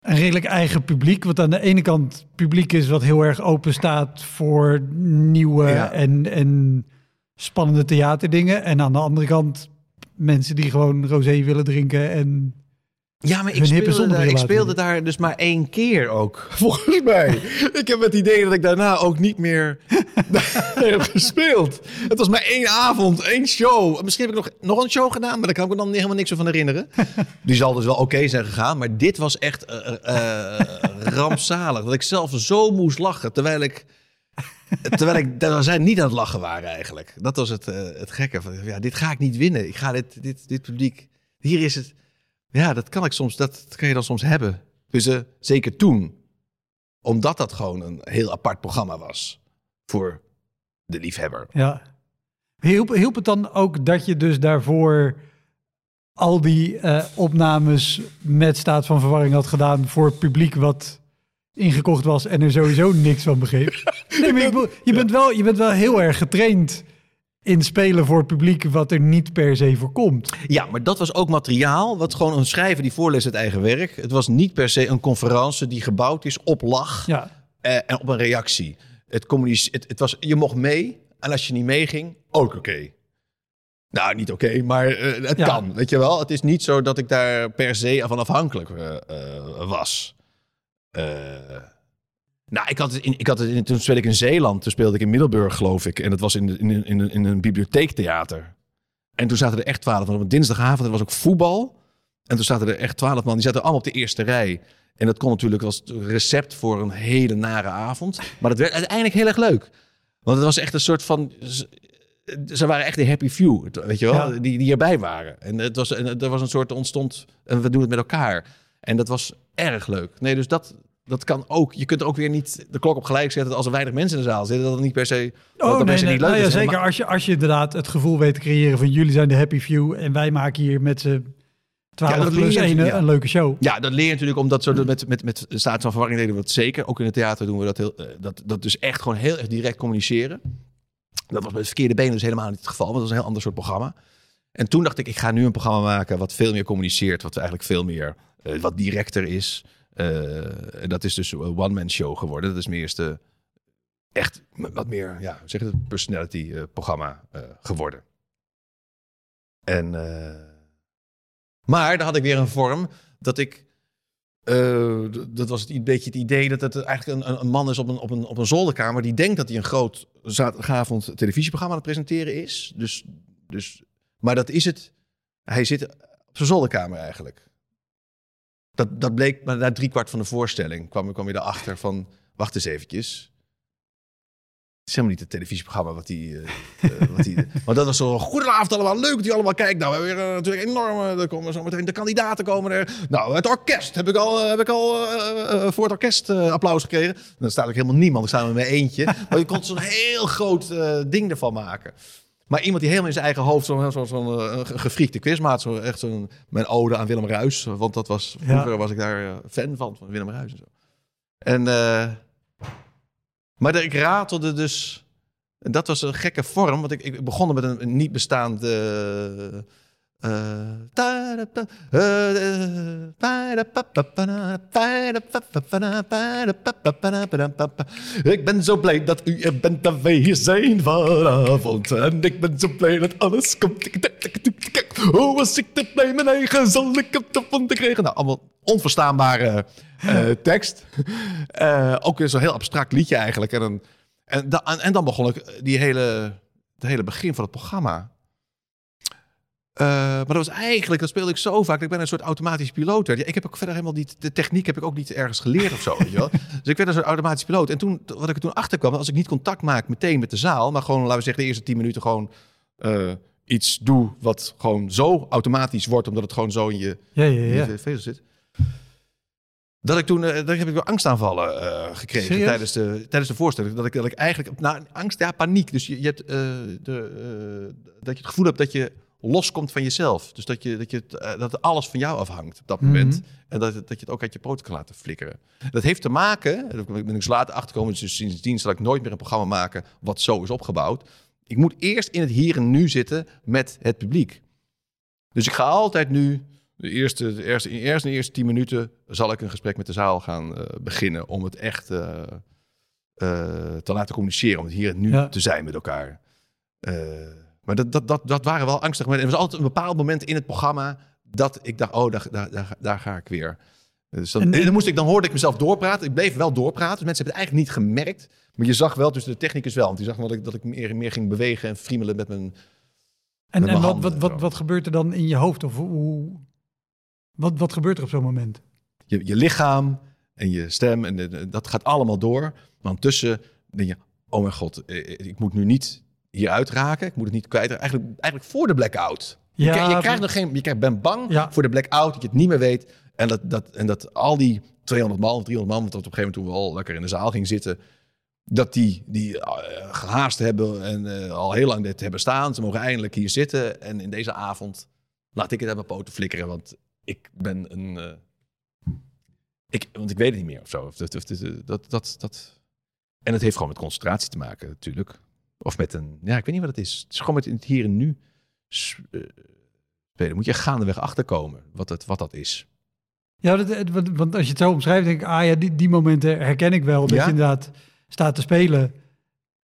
een redelijk eigen publiek. Wat aan de ene kant publiek is wat heel erg open staat voor nieuwe Ja. en, en spannende theaterdingen. En aan de andere kant mensen die gewoon rosé willen drinken. En Ja, maar ik speelde, daar, ik speelde dus maar één keer ook, <laughs> volgens mij. ik heb het idee dat ik daarna ook niet meer <laughs> heb gespeeld. Het was maar één avond, één show. Misschien heb ik nog, nog een show gedaan, maar daar kan ik me dan helemaal niks van herinneren. <laughs> Die zal dus wel oké zijn gegaan, maar dit was echt eh, rampzalig. Dat ik zelf zo moest lachen, terwijl ik... Terwijl ik, terwijl zij niet aan het lachen waren eigenlijk. Dat was het, het gekke. Van, ja, dit ga ik niet winnen. Ik ga dit, dit, dit publiek... Hier is het... Ja, dat kan ik soms, dat kan je dan soms hebben. Dus eh, zeker toen. Omdat dat gewoon een heel apart programma was. Voor de liefhebber. ja. Hielp, hielp het dan ook dat je dus daarvoor al die eh, opnames met staat van verwarring had gedaan voor het publiek wat ingekocht was en er sowieso niks van begreep? <laughs> Nee, maar je, bent wel, je bent wel heel erg getraind in spelen voor het publiek wat er niet per se voorkomt. Ja, maar dat was ook materiaal. Wat gewoon een schrijver die voorleest het eigen werk. Het was niet per se een conferentie die gebouwd is op lach. Ja, eh, en op een reactie. Het het, het was, je mocht mee. En als je niet meeging, ook oké. Nou, niet oké, maar eh, het Ja. kan. Weet je wel? Het is niet zo dat ik daar per se van afhankelijk eh, eh, was. Eh, nou, ik had het in, ik had het in, toen speelde ik in Zeeland. Toen speelde ik in Middelburg, geloof ik. En dat was in, de- in, in, in, een bibliotheektheater. En toen zaten er echt twaalf man. Op een dinsdagavond, er was ook voetbal. En toen zaten er echt twaalf man. Die zaten allemaal op de eerste rij. En dat kon natuurlijk als recept voor een hele nare avond. Maar dat werd uiteindelijk heel erg leuk. Want het was echt een soort van... Ze waren echt de happy few, weet je wel? Ja. Die, die erbij waren. En het was, en er was een soort ontstond... En we doen het met elkaar. En dat was erg leuk. Nee, dus dat, dat kan ook. Je kunt ook weer niet de klok op gelijk zetten... dat als er weinig mensen in de zaal zitten... dat het niet per se... dat Oh per nee, se nee. niet leuk Nou ja, is. zeker Maar- als je, als je inderdaad het gevoel weet te creëren van jullie zijn de happy few en wij maken hier met z'n 12 Ja, dat plus leer 1 ja. een leuke show. Ja, dat leer je natuurlijk omdat zo met, met, met staat van verwarring deden we dat zeker. Ook in het theater doen we dat heel, eh, dat, dat dus echt gewoon heel erg direct communiceren. Dat was met het verkeerde benen dus helemaal niet het geval, want dat was een heel ander soort programma. En toen dacht ik, ik ga nu een programma maken wat veel meer communiceert, wat eigenlijk veel meer, eh, wat directer is. Eh, en dat is dus een one-man show geworden. Dat is meer eens de, echt wat meer, ja, zeg het, personality eh, programma eh, geworden. En, maar dan had ik weer een vorm dat ik, dat was een beetje het idee dat het eigenlijk een, een- een man is op een, op, een, op een zolderkamer die denkt dat hij een groot zaterdagavond televisieprogramma aan het presenteren is. Dus, dus, maar dat is het. Hij zit op zijn zolderkamer eigenlijk. Dat, dat bleek, maar na drie kwart van de voorstelling kwam, kwam je erachter van, wacht eens eventjes. Het is helemaal niet het televisieprogramma wat hij... eh, eh, wat hij <laughs> maar dat was zo, goedenavond allemaal, leuk dat u allemaal kijkt. Nou, we hebben weer eh, natuurlijk enorme, er komen zo meteen de kandidaten komen er. Nou, het orkest heb ik al, heb ik al voor het orkest applaus gekregen. Dan staat ook helemaal niemand, ik sta met mijn eentje. Maar je kon zo'n heel groot ding ervan maken. Maar iemand die helemaal in zijn eigen hoofd zo'n zo, zo, eh, ge- gefriekte quizmaat, zo, echt zo'n mijn ode aan Willem Ruis, want dat was vroeger was ik daar eh, fan van van Willem Ruis en zo. En eh, maar ik ratelde dus. En dat was een gekke vorm, want ik, ik begon met een, een niet bestaande. Eh, ik ben zo blij dat u er bent, dat wij hier zijn vanavond. En ik ben zo blij dat alles komt. Hoe was ik oh, te blij, mijn eigen zal ik op krijgen? Nou, allemaal onverstaanbare eh, <laughs> tekst. Eh, ook weer zo'n heel abstract liedje eigenlijk. En, en dan begon ik die hele, het hele begin van het programma eh, maar dat was eigenlijk, dat speelde ik zo vaak. Ik ben een soort automatisch piloot. ik heb ook verder helemaal niet, de techniek heb ik ook niet ergens geleerd of zo. Weet je wel? <laughs> Dus ik werd een soort automatisch piloot. En toen, wat ik er toen achter kwam, als ik niet contact maak meteen met de zaal, maar gewoon, laten we zeggen, de eerste tien minuten gewoon eh, iets doe wat gewoon zo automatisch wordt, omdat het gewoon zo in je, Ja, ja, in ja. je vezel zit. Dat ik toen, eh, daar heb ik weer angstaanvallen gekregen Serieus? tijdens de, tijdens de voorstelling. Dat ik, dat ik eigenlijk, nou, angst, ja, paniek. Dus je, je hebt, de, dat je het gevoel hebt dat je loskomt van jezelf. Dus dat, je, dat, je, eh, dat alles van jou afhangt op dat moment. En dat, dat je het ook uit je poot kan laten flikkeren. Dat heeft te maken, daar ben ik dus later achtergekomen, dus sindsdien zal ik nooit meer een programma maken wat zo is opgebouwd. Ik moet eerst in het hier en nu zitten met het publiek. Dus ik ga altijd nu De eerste, de eerste, eerst in de eerste tien minuten zal ik een gesprek met de zaal gaan eh, beginnen om het echt eh, eh, te laten communiceren, om het hier en nu Ja. te zijn met elkaar. Eh, maar dat, dat, dat, dat waren wel angstige momenten. Er was altijd een bepaald moment in het programma dat ik dacht, oh, daar, daar, daar, daar ga ik weer. Dus dan, En- en- dan, moest ik, dan hoorde ik mezelf doorpraten. Ik bleef wel doorpraten. Dus mensen hebben het eigenlijk niet gemerkt. Maar je zag wel, dus de technicus wel. Want die zag wel dat ik, dat ik meer, meer ging bewegen en friemelen met mijn... En, Met en mijn wat, wat, wat, wat gebeurt er dan in je hoofd? Of hoe, wat, wat gebeurt er op zo'n moment? je, je lichaam en je stem. En de- dat gaat allemaal door. Maar ondertussen denk je, oh mijn god, eh, ik moet nu niet hieruit raken. Ik moet het niet kwijt. Eigenlijk, eigenlijk voor de blackout. Je, Ja, krijgt- je krijgt nog geen, je krijgt, bent bang Ja. voor de blackout, dat je het niet meer weet. En dat, dat, en dat al die 200 man of 300 man, want op een gegeven moment toen we al lekker in de zaal gingen zitten, dat die, die eh, gehaast hebben en eh, al heel lang dit hebben staan. Ze mogen eindelijk hier zitten. En in deze avond laat ik het aan mijn poten flikkeren, want ik ben een... eh, ik, want ik weet het niet meer of zo. Of dat, of dat, dat, dat, dat. En het heeft gewoon met concentratie te maken, natuurlijk. Of met een. Ja, ik weet niet wat het is. Het is gewoon met het hier en nu. eh, spelen. Moet je gaandeweg achterkomen wat, het, wat dat is. Ja, dat, het- want, als je het zo omschrijft, denk ik, ah ja, die, die momenten herken ik wel. Dat Ja? je inderdaad staat te spelen.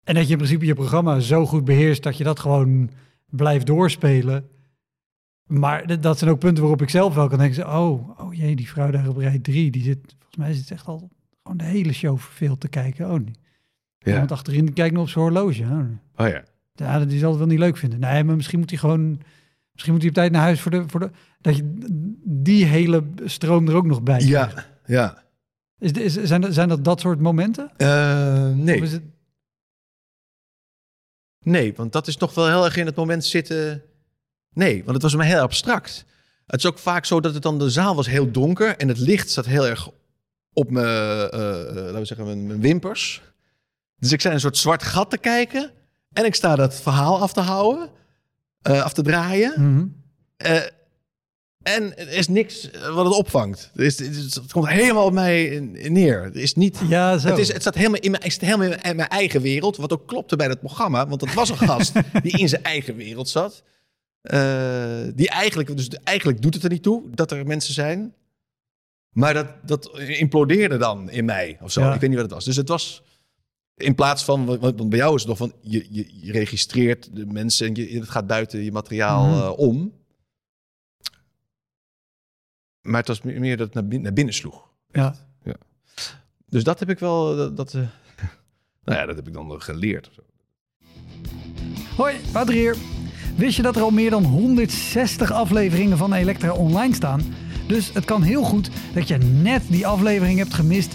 En dat je in principe je programma zo goed beheerst dat je dat gewoon blijft doorspelen. Maar dat zijn ook punten waarop ik zelf wel kan denken, oh, oh jee, die vrouw daar op rij 3, die zit, volgens mij zit echt al gewoon de hele show verveeld te kijken. Oh, nee. Ja. Want achterin kijkt nog op zijn horloge. Oh. Oh ja. Ja, dat die zal het wel niet leuk vinden. Nee, maar misschien moet hij gewoon. Misschien moet hij op tijd naar huis voor de. Voor de dat je die hele stroom er ook nog bij. krijgt. Ja. Ja. Is, is, zijn, dat, zijn dat dat soort momenten? Of nee. is het, Nee, want dat is toch wel heel erg in het moment zitten. Nee, want het was me heel abstract. Het is ook vaak zo dat het dan de zaal was heel donker en het licht zat heel erg op mijn, eh, eh, laten we zeggen, mijn, mijn wimpers. Dus ik sta in een soort zwart gat te kijken en ik sta dat verhaal af te houden, eh, af te draaien. Mhm. Eh, en er is niks eh, wat het opvangt. Er is, het, het komt helemaal op mij neer. Er is niet. Ja, zo. Het, is, het staat helemaal in mijn, helemaal in mijn eigen wereld. Wat ook klopte bij dat programma. Want dat was een gast <laughs> die in zijn eigen wereld zat. Die eigenlijk, dus eigenlijk doet het er niet toe dat er mensen zijn. Maar dat, dat implodeerde dan in mij of zo. Ja. Ik weet niet wat het was. Dus het was in plaats van, want bij jou is het nog van, je, je, je registreert de mensen en je, het gaat buiten je materiaal Mhm. eh, om. Maar het was meer dat het naar binnen, naar binnen sloeg. ja. Dus dat heb ik wel, dat, dat, eh, <laughs> nou ja, dat heb ik dan geleerd. Hoi, Wouter hier. Wist je dat er al meer dan 160 afleveringen van Elektra online staan? Dus het kan heel goed dat je net die aflevering hebt gemist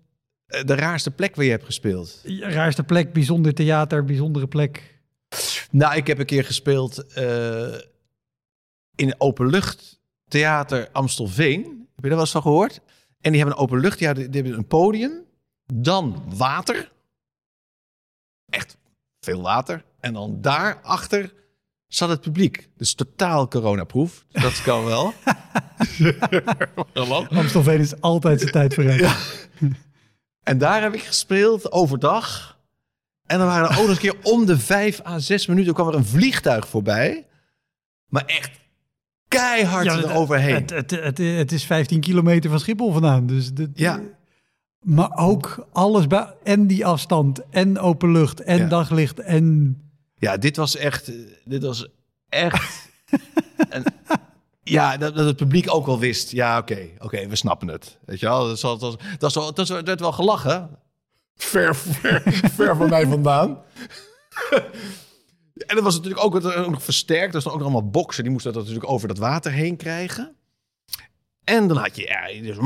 de raarste plek waar je hebt gespeeld? Raarste plek, bijzonder theater, bijzondere plek. Nou, ik heb een keer gespeeld eh, in openluchttheater Amstelveen. Heb je daar wel eens van gehoord? En die hebben een openluchttheater, die hebben een podium, dan water. Echt veel water. En dan daarachter zat het publiek. Dus totaal coronaproof. Dat kan wel. <laughs> Amstelveen is altijd zijn tijd vooruit. En daar heb ik gespeeld overdag. En dan waren er ook nog een keer om de vijf à zes minuten kwam er een vliegtuig voorbij. Maar echt keihard Ja, eroverheen. Het, het, het, het is 15 kilometer van Schiphol vandaan. Dus dit- Ja. Maar ook alles bij. En die afstand. En open lucht. En Ja. daglicht. En. Ja, dit was echt. eh, Dit was echt. <laughs> ja, dat, dat het publiek ook wel wist. Ja, oké, oké, we snappen het. Weet je wel? Dat, was, dat, was, dat, dat er werd wel gelachen. Ver, ver, ver van mij vandaan. <laughs> en dat was natuurlijk ook, ook nog versterkt. Er stonden ook nog allemaal boksen. Die moesten dat natuurlijk over dat water heen krijgen. En dan had je... Ja, dus, <laughs>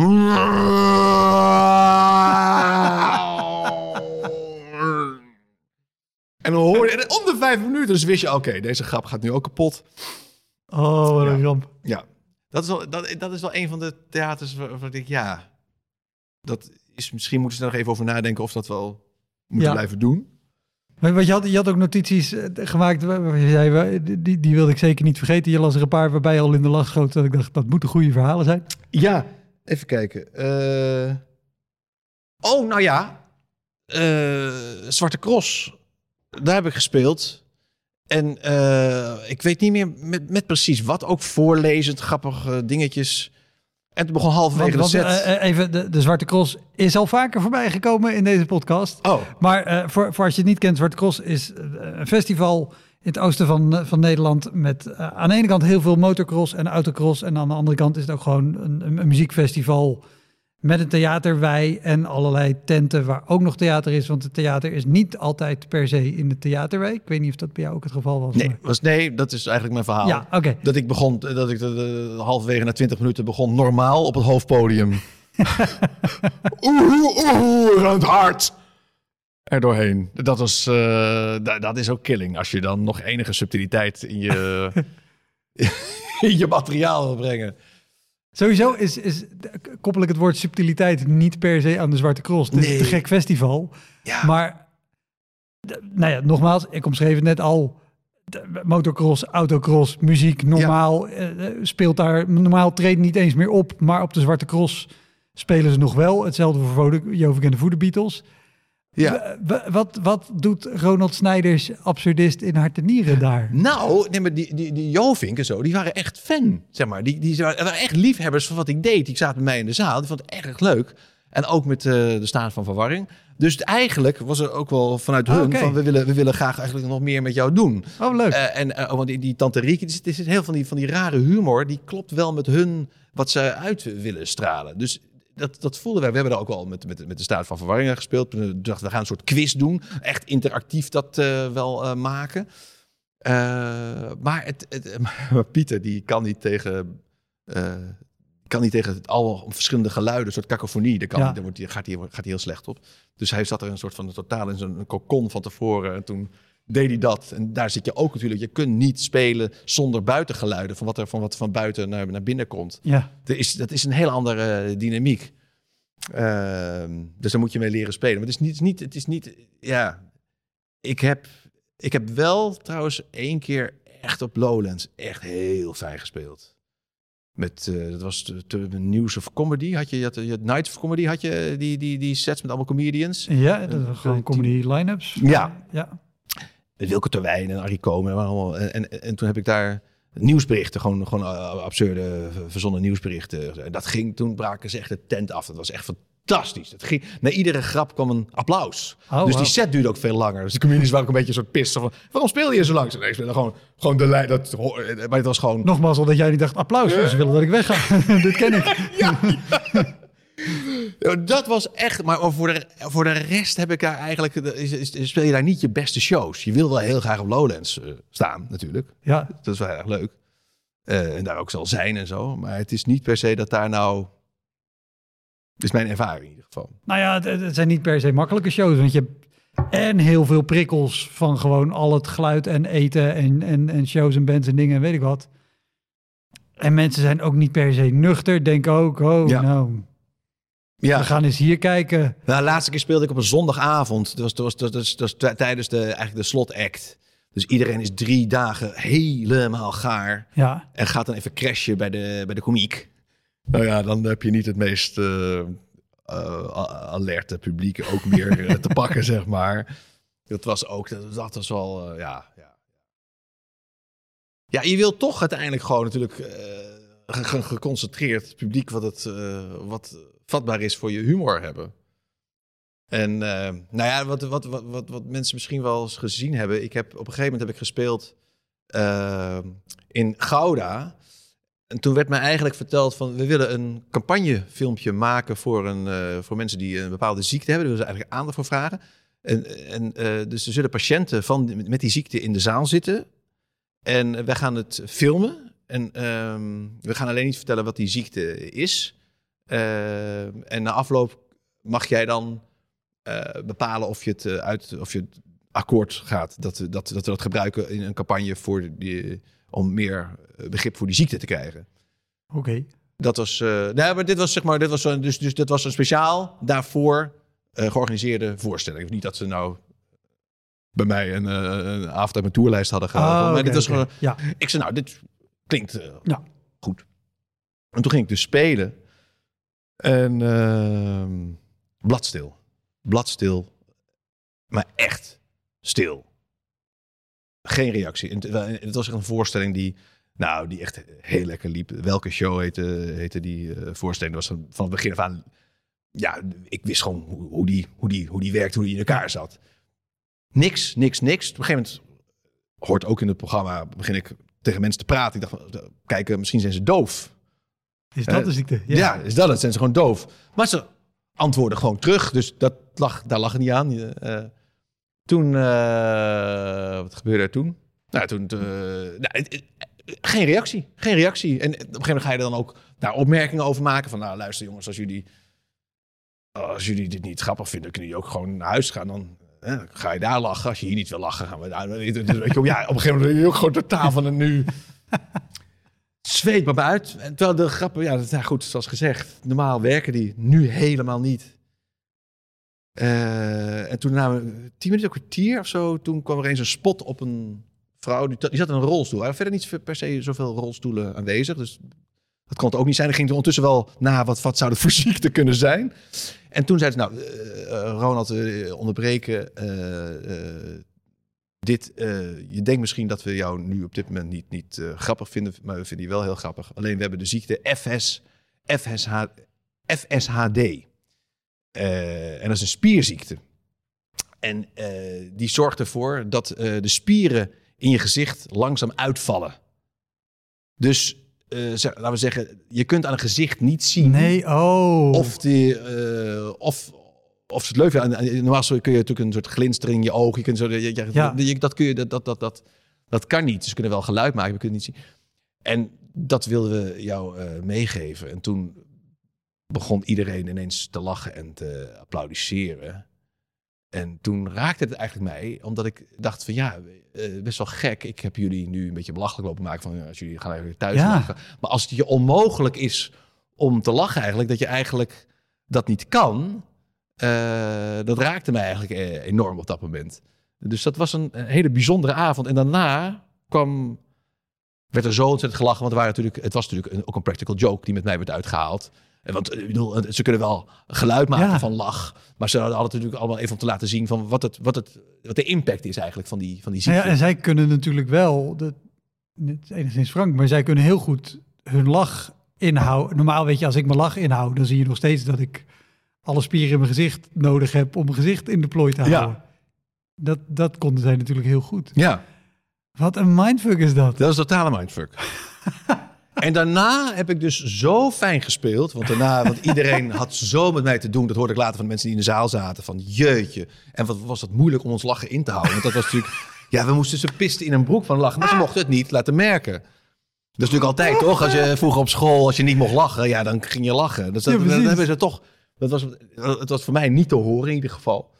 En dan hoorde je, en om de vijf minuten, dus wist je, oké, deze grap gaat nu ook kapot. Oh, wat een Ja. ramp. Ja, dat is wel, dat, dat is wel een van de theaters waar, waar ik denk, ja, dat, is, misschien moeten ze er nog even over nadenken of dat wel moeten Ja. blijven doen. Maar Want je had, je had ook notities eh, gemaakt je zei, die, die wilde ik zeker niet vergeten. Je las er een paar waarbij je al in de lach schoot. Dat ik dacht, dat moeten goede verhalen zijn. Ja, even kijken. Eh, Oh, nou ja. Eh, Zwarte Cross. Daar heb ik gespeeld. En eh, ik weet niet meer met, met precies wat. Ook voorlezend, grappige dingetjes. En toen begon halverwege Want, de want, set. eh, eh, even, de, de Zwarte Cross is al vaker voorbij gekomen in deze podcast. oh, Maar voor, voor als je het niet kent, Zwarte Cross is een festival in het oosten van, van Nederland. Met aan de ene kant heel veel motocross en autocross. En aan de andere kant is het ook gewoon een, een, een muziekfestival met een theaterwei en allerlei tenten waar ook nog theater is. Want het theater is niet altijd per se in de theaterwei. Ik weet niet of dat bij jou ook het geval was. nee, maar- was, nee, dat is eigenlijk mijn verhaal. Ja, oké. Dat ik begon, dat ik de, de- halverwege na 20 minuten begon normaal op het hoofdpodium. <laughs> oeh, oeh, aan het hart. Er doorheen. Dat, was, eh, da- dat is ook killing. Als je dan nog enige subtiliteit in je, <laughs> <laughs> in je materiaal wil brengen. Sowieso is, is, koppel ik het woord subtiliteit niet per se aan de Zwarte Cross. Het is een gek festival. Ja, Maar, nou ja, nogmaals, ik omschreef het net al. Motocross, autocross, muziek, normaal eh, speelt daar. Normaal treedt niet eens meer op, maar op de Zwarte Cross spelen ze nog wel. Hetzelfde voor Jovik en de Voede Beatles. Ja. Wat, wat doet Ronald Snijders, absurdist in hart en nieren daar? Nou, nee, maar die, die, die Jovink en zo, die waren echt fan, zeg maar. Die, die waren echt liefhebbers van wat ik deed. Die zaten bij mij in de zaal, die vond het erg leuk. En ook met eh, de staat van verwarring. Dus eigenlijk was er ook wel vanuit Ah, hun oké. van... We willen, we willen graag eigenlijk nog meer met jou doen. Oh, leuk. Eh, en eh, want die, die tante Rieke, het is, het is heel van die, van die rare humor... die klopt wel met hun wat ze uit willen stralen. Dus dat, dat voelden wij. We hebben daar ook wel met, met, met de staat van verwarring gespeeld. We dachten, we gaan een soort quiz doen. Echt interactief dat eh, wel eh, maken. Eh, maar, het, het, <laughs> maar Pieter, die kan niet tegen... kan niet tegen het al verschillende geluiden, een soort cacophonie. Daar, kan, Ja. daar, wordt, gaat, hij, gaat hij heel slecht op. Dus hij zat er een soort van totaal in zo'n kokon van tevoren. En toen deed hij dat. En daar zit je ook natuurlijk. Je kunt niet spelen zonder buitengeluiden. Van wat er van, wat van buiten naar, naar binnen komt. Ja, Er is, dat is een heel andere eh, dynamiek. Ehm, dus daar moet je mee leren spelen. Maar het is niet, het is niet, het is niet ja. Ik heb, ik heb wel trouwens één keer echt op Lowlands echt heel fijn gespeeld. Met, eh, dat was de, de News of Comedy. Had je, je had, je had Night of Comedy, had je die, die, die sets met allemaal comedians. ja dat Een gewoon comedy line-ups. Ja. ja. Met Wilke Terwijn en Arie Komen. En, en, en, en toen heb ik daar nieuwsberichten, gewoon, gewoon uh, absurde, verzonnen nieuwsberichten. En dat ging, toen braken ze echt de tent af. Dat was echt fantastisch. Het ging, na iedere grap kwam een applaus. Oh, dus wow. die set duurde ook veel langer. Dus de comedians waren ook een beetje een soort pissen van, waarom speel je zo lang? Nee, ik speelde gewoon, gewoon de lijn. Dat, maar het was gewoon... Nogmaals, omdat jij niet dacht applaus. Ze willen dat ik wegga. <laughs> Dit ken ik. <laughs> Ja, <laughs> Dat was echt, maar voor de, voor de rest heb ik daar eigenlijk, is, is- speel je daar niet je beste shows. Je wil wel heel graag op Lowlands eh, staan, natuurlijk. Ja, Dat is wel erg leuk. Eh, en daar ook zal zijn en zo. Maar het is niet per se dat daar nou... Is mijn ervaring in ieder geval. nou ja, het, het zijn niet per se makkelijke shows. Want je hebt en heel veel prikkels van gewoon al het geluid en eten en, en, en shows en bands en dingen en weet ik wat. En mensen zijn ook niet per se nuchter. Denken ook, oh Ja. nou, Ja, we gaan eens hier kijken. nou, de laatste keer speelde ik op een zondagavond. Dat was, dat was, dat was, dat was tijdens de, eigenlijk de slotact. Dus iedereen is drie dagen helemaal gaar. Ja, En gaat dan even crashen bij de, bij de komiek. Nou ja, dan heb je niet het meest eh, eh, alerte publiek ook meer eh, te <laughs> pakken, zeg maar. Dat was ook, dat, dat was wel, ja, ja. Ja, je wilt toch uiteindelijk gewoon natuurlijk eh, ge- ge- geconcentreerd publiek wat, het, eh, wat vatbaar is voor je humor hebben. En eh, nou ja, wat, wat, wat, wat, mensen misschien wel eens gezien hebben. Ik heb op een gegeven moment heb ik gespeeld eh, in Gouda. En toen werd mij eigenlijk verteld van we willen een campagnefilmpje maken voor, een, eh, voor mensen die een bepaalde ziekte hebben. Daar willen ze eigenlijk aandacht voor vragen. En, en dus er zullen patiënten van, met die ziekte in de zaal zitten. En wij gaan het filmen. En ehm, we gaan alleen niet vertellen wat die ziekte is. Ehm, en na afloop mag jij dan eh, bepalen of je het eh, uit of je het akkoord gaat. Dat, we- dat, dat we dat gebruiken in een campagne voor die, om meer eh, begrip voor die ziekte te krijgen. oké. Dat was, nee, maar dit was zeg maar, dit was een, dus, dus dat was een speciaal daarvoor georganiseerde voorstelling. Niet dat ze nou bij mij een, eh, een avond uit mijn tourlijst hadden gehaald. Oh, maar dit was gewoon, Ja. ik zei, nou, dit klinkt Ja. goed. En toen ging ik dus spelen. En ehm, bladstil. Bladstil. Maar echt stil. Geen reactie. Het- was echt een voorstelling die, nou, die echt heel lekker liep. Welke show heette, heette die eh, voorstelling? Dat was van, het begin af aan... Ja, ik wist gewoon hoe, die, hoe, die, hoe die werkte, hoe die in elkaar zat. Niks, niks, niks. Op een gegeven moment hoort ook in het programma, begin ik tegen mensen te praten. Ik dacht, kijk, misschien zijn ze doof. Is dat Eh, de ziekte? Ja. is dat het? Zijn ze gewoon doof? Maar ze antwoorden gewoon terug. Dus dat lag, daar lag het niet aan. Eh, toen, eh, wat gebeurde er toen? Nou, toen, nou, geen reactie. Geen reactie. En op een gegeven moment ga je er dan ook daar opmerkingen over maken. Van, nou, luister jongens, als jullie, als jullie dit niet grappig vinden, kunnen jullie ook gewoon naar huis gaan. Dan ga je daar lachen. Als je hier niet wil lachen, gaan we daar. Je, weet je, ja, op een gegeven moment ben je ook gewoon totaal van een nu zweet maar uit. En terwijl de grappen, ja, dat, nou goed, zoals gezegd, normaal werken die nu helemaal niet. Eh, en toen na tien minuten, een kwartier of zo, toen kwam er eens een spot op een vrouw. Die, zat in een rolstoel. Er verder niet per se zoveel rolstoelen aanwezig. Dus dat kon het ook niet zijn. Er ging er ondertussen wel na wat, wat zou voor ziekte <laughs> kunnen zijn. En toen zei ze, nou, eh, eh, Ronald, onderbreken. Dit, eh, je denkt misschien dat we jou nu op dit moment niet, niet eh, grappig vinden, maar we vinden je wel heel grappig. Alleen we hebben de ziekte FS, FSH, FSHD. Eh, en dat is een spierziekte. En die zorgt ervoor dat de spieren in je gezicht langzaam uitvallen. Dus zeg- laten we zeggen, je kunt aan een gezicht niet zien Nee, oh. of, die, of, of ze het leuk vinden. En- en Normaal kun je natuurlijk een soort glinstering in je ogen. Je kunt zo, je, je- Ja. je- dat, kun je, dat, dat, dat, dat, dat kan niet. Ze kunnen wel geluid maken, kunt het niet zien. En dat wilden we jou eh, meegeven. En toen begon iedereen ineens te lachen en te applaudisseren. En toen raakte het eigenlijk mij, omdat ik dacht van ja, eh, best wel gek. Ik heb jullie nu een beetje belachelijk lopen maken van als jullie gaan eigenlijk thuis Ja. lachen. Maar als het je onmogelijk is om te lachen eigenlijk, dat je eigenlijk dat niet kan, eh, dat raakte mij eigenlijk eh, enorm op dat moment. Dus dat was een, hele bijzondere avond. En daarna kwam, werd er zo ontzettend gelachen, want waren natuurlijk, het was natuurlijk een, ook een practical joke die met mij werd uitgehaald. En Want eh, ik bedoel, ze kunnen wel geluid maken Ja. van lach, maar ze hadden natuurlijk allemaal even om te laten zien van wat, het, wat, het, wat de impact is eigenlijk van die, van die Nou ziekte. ja, en zij kunnen natuurlijk wel, dat, enigszins frank, maar zij kunnen heel goed hun lach inhouden. Normaal weet je, als ik mijn lach inhoud, dan zie je nog steeds dat ik alle spieren in mijn gezicht nodig heb om mijn gezicht in de plooi te Ja. houden. Dat, dat konden zij natuurlijk heel goed. ja. Wat een mindfuck is dat. Dat is totale mindfuck. <laughs> en daarna heb ik dus zo fijn gespeeld. Want daarna, want iedereen had zo met mij te doen. Dat hoorde ik later van de mensen die in de zaal zaten. Van jeetje. En wat was het moeilijk om ons lachen in te houden. Want dat was natuurlijk... Ja, we moesten ze pisten in een broek van lachen. Maar ze mochten het niet laten merken. Dat is natuurlijk altijd, toch? Als je vroeger op school, als je niet mocht lachen, ja, dan ging je lachen. Dus dat, Ja, dat hebben ze toch... Dat was, het was voor mij niet te horen in ieder geval.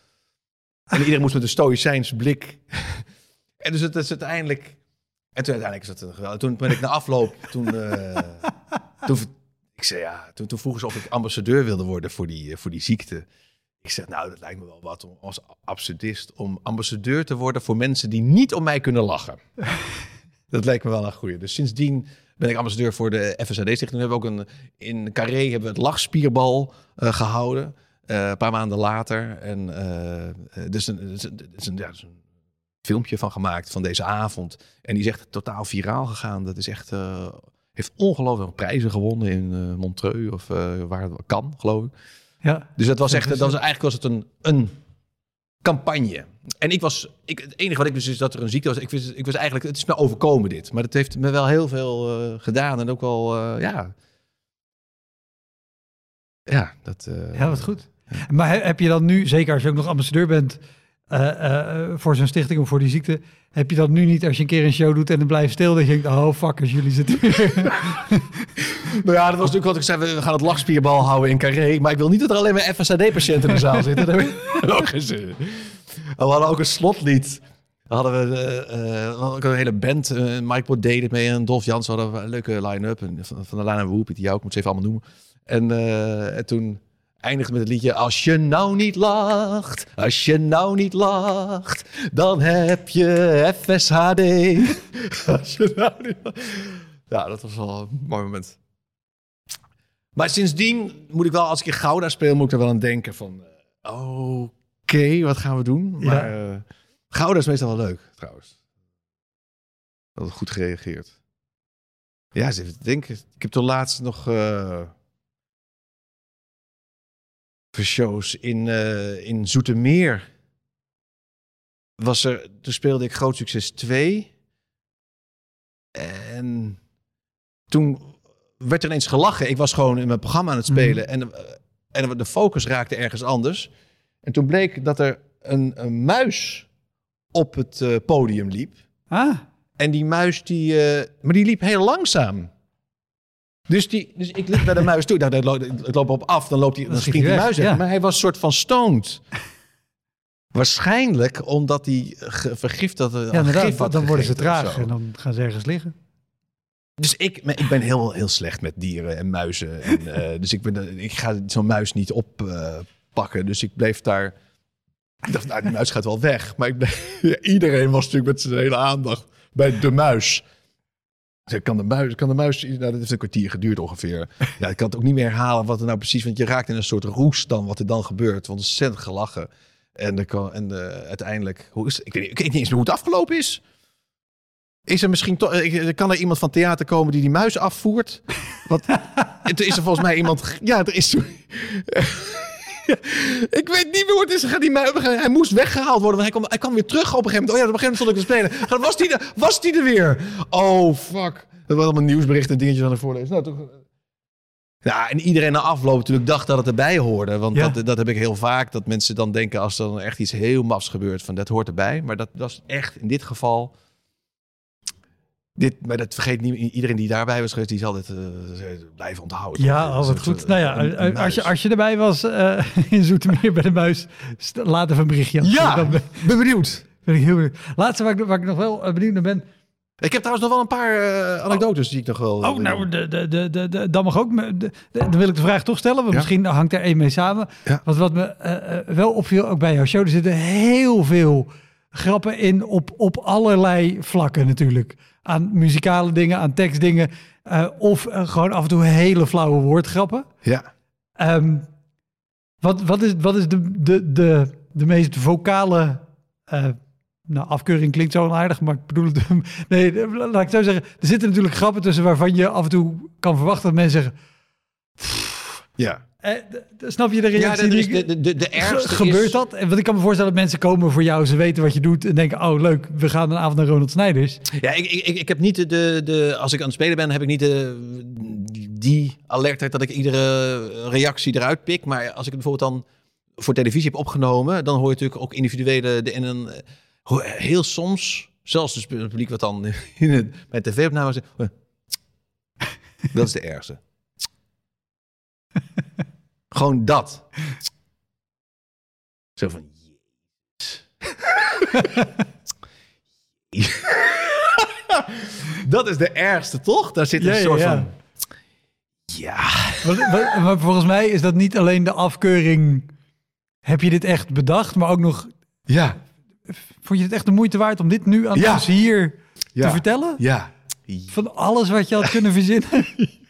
En iedereen moest met een stoïcijnse blik. <laughs> en dus het is uiteindelijk... En toen uiteindelijk is dat een geweldig. Toen ben ik na afloop, toen, eh, <laughs> toen, ik zei ja, toen, toen vroegen ze of ik ambassadeur wilde worden voor die, eh, voor die ziekte. Ik zeg, nou, dat lijkt me wel wat om als absurdist om ambassadeur te worden voor mensen die niet om mij kunnen lachen. <laughs> dat lijkt me wel een goeie. Dus sindsdien ben ik ambassadeur voor de FSAD-stichting. We hebben ook een, in Carré hebben we het lachspierbal eh, gehouden. eh, een paar maanden later. En eh, eh, dus een, dus een, dus een, ja, dus een filmpje van gemaakt van deze avond. En die is echt totaal viraal gegaan. Dat is echt, heeft ongelooflijk prijzen gewonnen in Montreux of waar het kan, geloof ik. Ja. Dus dat was echt, dus dat was, eigenlijk was het een, een campagne. En ik was, ik, het enige wat ik wist is dat er een ziekte was. Ik wist, ik was eigenlijk, het is me overkomen dit. Maar het heeft me wel heel veel eh, gedaan. En ook wel, eh, ja. Ja, dat... eh, Ja, wat goed. Maar he- heb je dan nu, zeker als je ook nog ambassadeur bent voor zo'n stichting of voor die ziekte, heb je dat nu niet als je een keer een show doet en dan blijft stil, dat je denkt, oh fuckers, jullie zitten weer. <laughs> Nou ja, dat was natuurlijk wat ik zei. We gaan het lachspierbal houden in Carré. Maar ik wil niet dat er alleen maar FSAD-patiënten in de zaal zitten. <laughs> Dat heb ik ook geen zin in. <laughs> We hadden ook een slotlied. hadden we ook een hele band. eh, Mike Bot deed het mee en Dolf Jans hadden we een leuke line-up. Van, de Lana Woep, die jou, ik moet ze even allemaal noemen. En, en toen eindigde met het liedje... Als je nou niet lacht, als je nou niet lacht... dan heb je FSHD. <laughs> als je nou. Ja, dat was wel een mooi moment. Maar sindsdien moet ik wel, als ik in Gouda speel... moet ik er wel aan denken van... eh, Oké, wat gaan we doen? Maar eh, Gouda is meestal wel leuk, trouwens. Dat is goed gereageerd. Ja, even te denken. Ik heb toen laatst nog... eh voor shows in, eh, in Zoetermeer. Was er, toen speelde ik Groot Succes 2. En toen werd er ineens gelachen. Ik was gewoon in mijn programma aan het spelen. en, eh, en de focus raakte ergens anders. En toen bleek dat er een, een muis op het eh, podium liep. Ah, En die muis, die, eh, maar die liep heel langzaam. Dus, die, dus ik liep bij de muis toe. Nou, dan lo- ik loop op af, dan loopt die, dan Dan schiet die muis weg, ja. Maar hij was een soort van stoned. Waarschijnlijk omdat hij ge- vergiftigde ja, gif had Dan worden ze traag en dan gaan ze ergens liggen. Dus ik, ik ben heel, heel slecht met dieren en muizen. En, eh, dus ik, ben, ik ga zo'n muis niet oppakken. Dus ik bleef daar... Ik dacht, nou, die muis gaat wel weg. Maar <laughs> iedereen was natuurlijk met zijn hele aandacht bij de muis. Zei, kan de muis, kan de muis... Nou, dat heeft een kwartier geduurd ongeveer. Ja, ik kan het ook niet meer herhalen wat er nou precies... Want je raakt in een soort roes dan wat er dan gebeurt. Want ontzettend gelachen. En, kan, en eh, uiteindelijk... Hoe is? Ik, weet niet, ik weet niet eens meer hoe het afgelopen is. Is er misschien toch... Kan er iemand van theater komen die die muis afvoert? Want is er volgens mij iemand... Ja, er is... <laughs> ik weet niet meer hoe het is. Die muis, hij moest weggehaald worden. Want hij kwam, hij kwam weer terug op een gegeven moment. Oh ja, op een gegeven moment stond ik te spelen. Was die, er, was die er weer? Oh, fuck. Dat was allemaal nieuwsberichten en dingetjes aan het voorlezen. Nou, toch... Ja, en iedereen na afloop natuurlijk dacht dat het erbij hoorde. Want Ja. dat, dat heb ik heel vaak. Dat mensen dan denken als er dan echt iets heel mafs gebeurt. Van dat hoort erbij. Maar dat was echt in dit geval... Dit, maar dat vergeet niet iedereen die daarbij was geweest. Die zal dit eh, blijven onthouden. Ja, oh, is wat een goed. Nou ja, een- een als je, als je erbij was eh, <laughs> in Zoetermeer bij de muis, laat even een berichtje achter. Ja, Dan ben, ben benieuwd. <laughs> ben ik heel benieuwd. Laatste waar ik, waar ik nog wel eh, benieuwd naar ben. Ik heb trouwens nog wel een paar eh, anekdotes die ik nog wel... Oh, nou, de, de, de, de, dan mag ook. De, de- dan wil ik de vraag toch stellen, want Ja. misschien hangt er één mee samen. Ja. Want wat me eh, eh, wel opviel, ook bij jouw show, er zitten heel veel grappen in op, op allerlei vlakken natuurlijk. Aan muzikale dingen, aan tekstdingen. eh, of eh, gewoon af en toe hele flauwe woordgrappen. Ja. Ehm, wat, wat is, wat is de, de, de, de meest vocale... eh, nou, afkeuring klinkt zo onaardig, maar ik bedoel het... <laughs> Nee, laat ik zo zeggen. Er zitten natuurlijk grappen tussen waarvan je af en toe kan verwachten dat mensen zeggen... Ja. Eh, snap je de Ja, reactie? dat is de, de, de, de Ge- ergste gebeurt is- dat? En Want ik kan me voorstellen dat mensen komen voor jou, ze weten wat je doet en denken, oh leuk, we gaan een avond naar Ronald Snijders. Ja, ik, ik, ik- heb niet de, de. Als ik aan het spelen ben, heb ik niet de, die alertheid dat ik iedere reactie eruit pik. Maar als ik het bijvoorbeeld dan voor televisie heb opgenomen... dan hoor je natuurlijk ook individuele... De, en een, heel soms, zelfs dus het publiek wat dan in het, bij tv-opname zegt... hoor je, Dat is de ergste. Gewoon dat. Zo van... Jezus. <laughs> dat is de ergste, toch? Daar zit een Ja, soort ja. van... Ja. Maar, volgens mij is dat niet alleen de afkeuring, heb je dit echt bedacht, maar ook nog, Ja. vond je het echt de moeite waard om dit nu aan ons hier te vertellen? Ja. Van alles wat je had kunnen verzinnen? <laughs>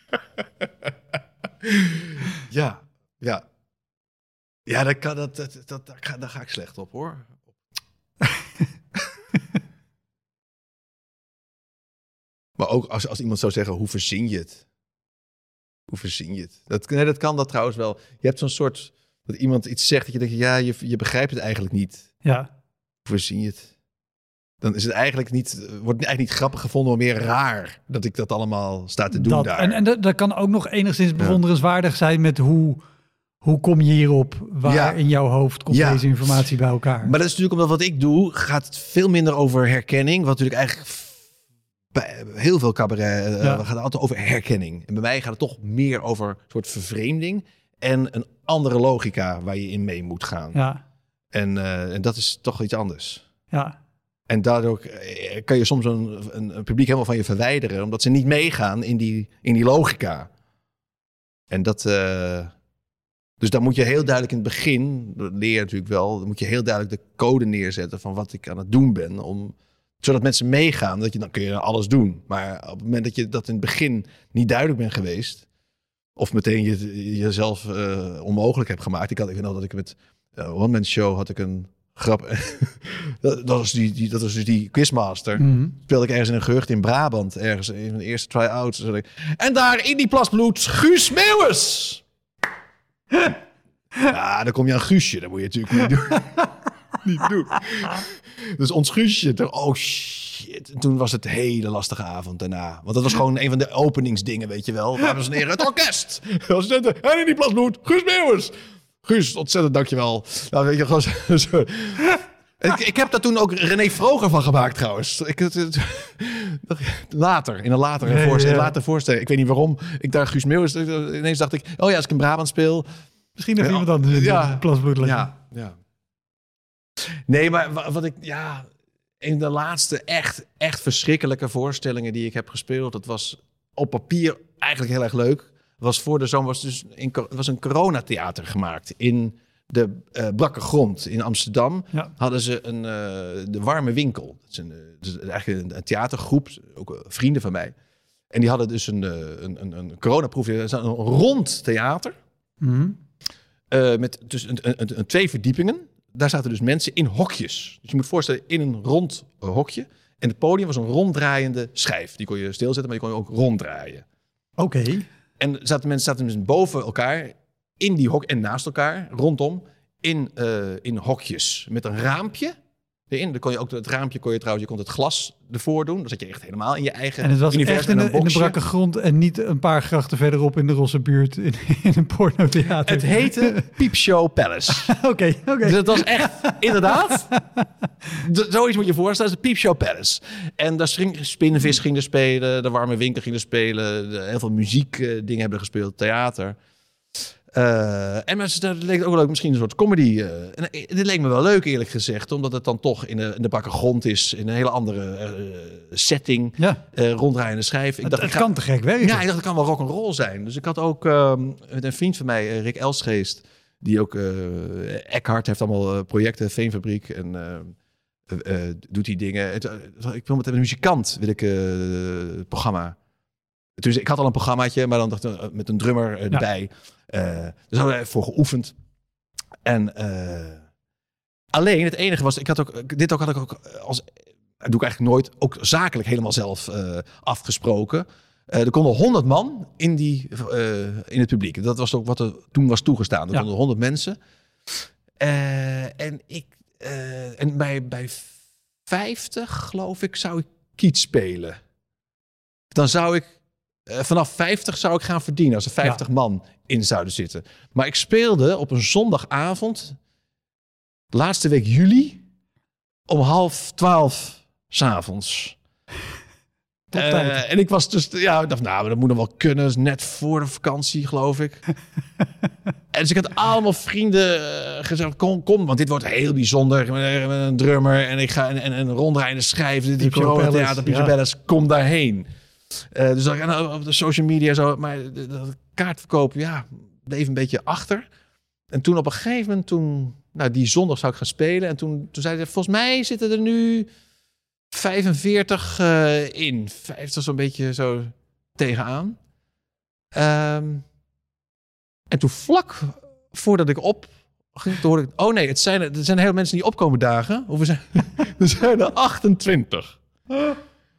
Ja. Ja. Ja, dat kan, dat, dat, dat, daar, ga, daar ga ik slecht op, hoor. <laughs> maar ook als, als iemand zou zeggen, hoe verzin je het? Hoe verzin je het? Dat, nee, dat kan dat trouwens wel. Je hebt zo'n soort, dat iemand iets zegt dat je denkt, ja, je, je begrijpt het eigenlijk niet. Ja, Hoe verzin je het? Dan is het eigenlijk niet, wordt het eigenlijk niet grappig gevonden, maar meer raar dat ik dat allemaal sta te doen dat. daar. En, en dat, dat kan ook nog enigszins bewonderenswaardig zijn met hoe, hoe kom je hierop? Waar Ja. in jouw hoofd komt Ja. deze informatie bij elkaar? Maar dat is natuurlijk omdat wat ik doe, gaat het veel minder over herkenning. Wat natuurlijk eigenlijk bij heel veel cabaret Ja. gaat altijd over herkenning. En bij mij gaat het toch meer over een soort vervreemding en een andere logica waar je in mee moet gaan. Ja, En, eh, en dat is toch iets anders. ja. En daardoor eh, kan je soms een, een, een publiek helemaal van je verwijderen, omdat ze niet meegaan in die, in die logica. En dat. Dus dan moet je heel duidelijk in het begin, dat leer je natuurlijk wel, dan moet je heel duidelijk de code neerzetten van wat ik aan het doen ben. Om, zodat mensen meegaan, dat je, dan kun je alles doen. Maar op het moment dat je dat in het begin niet duidelijk bent geweest, of meteen je, jezelf eh, onmogelijk hebt gemaakt. Ik, had, ik weet nog dat ik met uh, One Man Show had ik een grap. <laughs> dat, dat, was die, die, dat was dus die quizmaster. Mhm. Speelde ik ergens in een gehucht in Brabant, ergens in mijn eerste ik, En daar in die plasbloed, Guus Meeuwis! <laughs> ja, dan kom je aan Guusje. Dat moet je natuurlijk niet doen. <laughs> niet doen. Dus ons Guusje, oh shit. En toen was het een hele lastige avond daarna. Want dat was gewoon een van de openingsdingen, weet je wel. Dames en heren, het orkest. <laughs> En in die plasbloed, Guus Meeuwis. Guus, ontzettend dankjewel. Nou, weet je, gewoon. Ik, ik heb daar toen ook René Vroger van gemaakt trouwens. Ik, het- het- <laughs> later, in een latere voorstelling. ja. Later voorstelling. Ik weet niet waarom. Ik daar Guus Meeuwis. Ineens dacht ik, oh ja, als ik in Brabant speel. Misschien nog Ja, iemand ja. de plasbloed. Ja, ja. Nee, maar wa- wat ik, ja, in de laatste echt, echt verschrikkelijke voorstellingen die ik heb gespeeld, dat was op papier eigenlijk heel erg leuk. Was voor de zomer was dus in, was een coronatheater gemaakt in de eh brakke grond in Amsterdam. Ja. Hadden ze een eh, de warme winkel. Dat is, een, eh, dat is eigenlijk een, een theatergroep, ook vrienden van mij. En die hadden dus een, een, een, een coronaproef, een rond theater. Eh, met dus een, een, twee verdiepingen. Daar zaten dus mensen in hokjes. Dus je moet voorstellen, in een rond hokje. En het podium was een ronddraaiende schijf. Die kon je stilzetten, maar die kon je ook ronddraaien. Oké. En zaten mensen zaten dus boven elkaar, in die hok en naast elkaar, rondom, in, eh, in hokjes. Met een raampje erin. Dan kon je ook het raampje kon je trouwens, je kon het glas ervoor doen. Dan zat je echt helemaal in je eigen En het was echt in de, een in de brakke grond en niet een paar grachten verderop in de Rosse buurt in, in een pornotheater. Het heette <laughs> Piepshow Palace. <laughs> Oké, oké. Dus het was echt, inderdaad. <laughs> Zoiets moet je voorstellen. Het Piepshow Palace. En daar ging Spinnenvis ging er spelen. De Warme Winkel ging er spelen. De, heel veel muziek eh, dingen hebben gespeeld. Theater. Eh, en mensen, dat leek ook leuk, misschien een soort comedy. eh. en eh, dit leek me wel leuk, eerlijk gezegd. Omdat het dan toch in de, in de bakken grond is. In een hele andere setting. Ja, ronddraaiende schijf. Ik het, dacht, het ik ga- kan te gek werken. ja, ik dacht, het kan wel rock and roll zijn. Dus ik had ook ehm, met een vriend van mij, Rick Elsgeest, die ook Eckhart heeft allemaal projecten, Veenfabriek en eh, eh, eh, doet die dingen. Het, ik wil met een muzikant wil ik het programma. Dus ik had al een programmaatje, maar dan dacht ik met een drummer erbij. Dus hadden we ervoor geoefend. En eh, alleen het enige was, ik had ook dit ook had ik ook als dat doe ik eigenlijk nooit, ook zakelijk helemaal zelf eh, afgesproken. Eh, er konden 100 man in, die, eh, in het publiek. Dat was ook wat er toen was toegestaan. Er Ja. konden 100 mensen. Eh, en ik, eh, en bij, bij 50, geloof ik, zou ik kiet spelen. Dan zou ik, eh, vanaf 50 zou ik gaan verdienen als er 50 man in zouden zitten. Maar ik speelde op een zondagavond, laatste week juli, om half twaalf s'avonds. <laughs> Tijd. en ik was dus, ja, ik dacht, nou, dat moet nog wel kunnen. Is net voor de vakantie, geloof ik. <laughs> en dus ik had allemaal vrienden eh, gezegd, kom, kom, want dit wordt heel bijzonder. Met met een drummer en ik ga en, en, en een ronddraaiende schijf. Dit Pico Palace, Theater, ja. Kom daarheen. Eh, dus nou, op de social media zo, maar dat kaartverkoop, ja, bleef een beetje achter. En toen op een gegeven moment, toen, nou, die zondag zou ik gaan spelen. En toen, toen zei ze, volgens mij zitten er nu 45 eh, in. 50 zo'n beetje zo tegenaan. Ehm, en toen vlak voordat ik op ging, hoorde ik... Oh nee, het zijn, er zijn heel mensen die opkomen dagen. Of zijn, <laughs> er zijn er 28.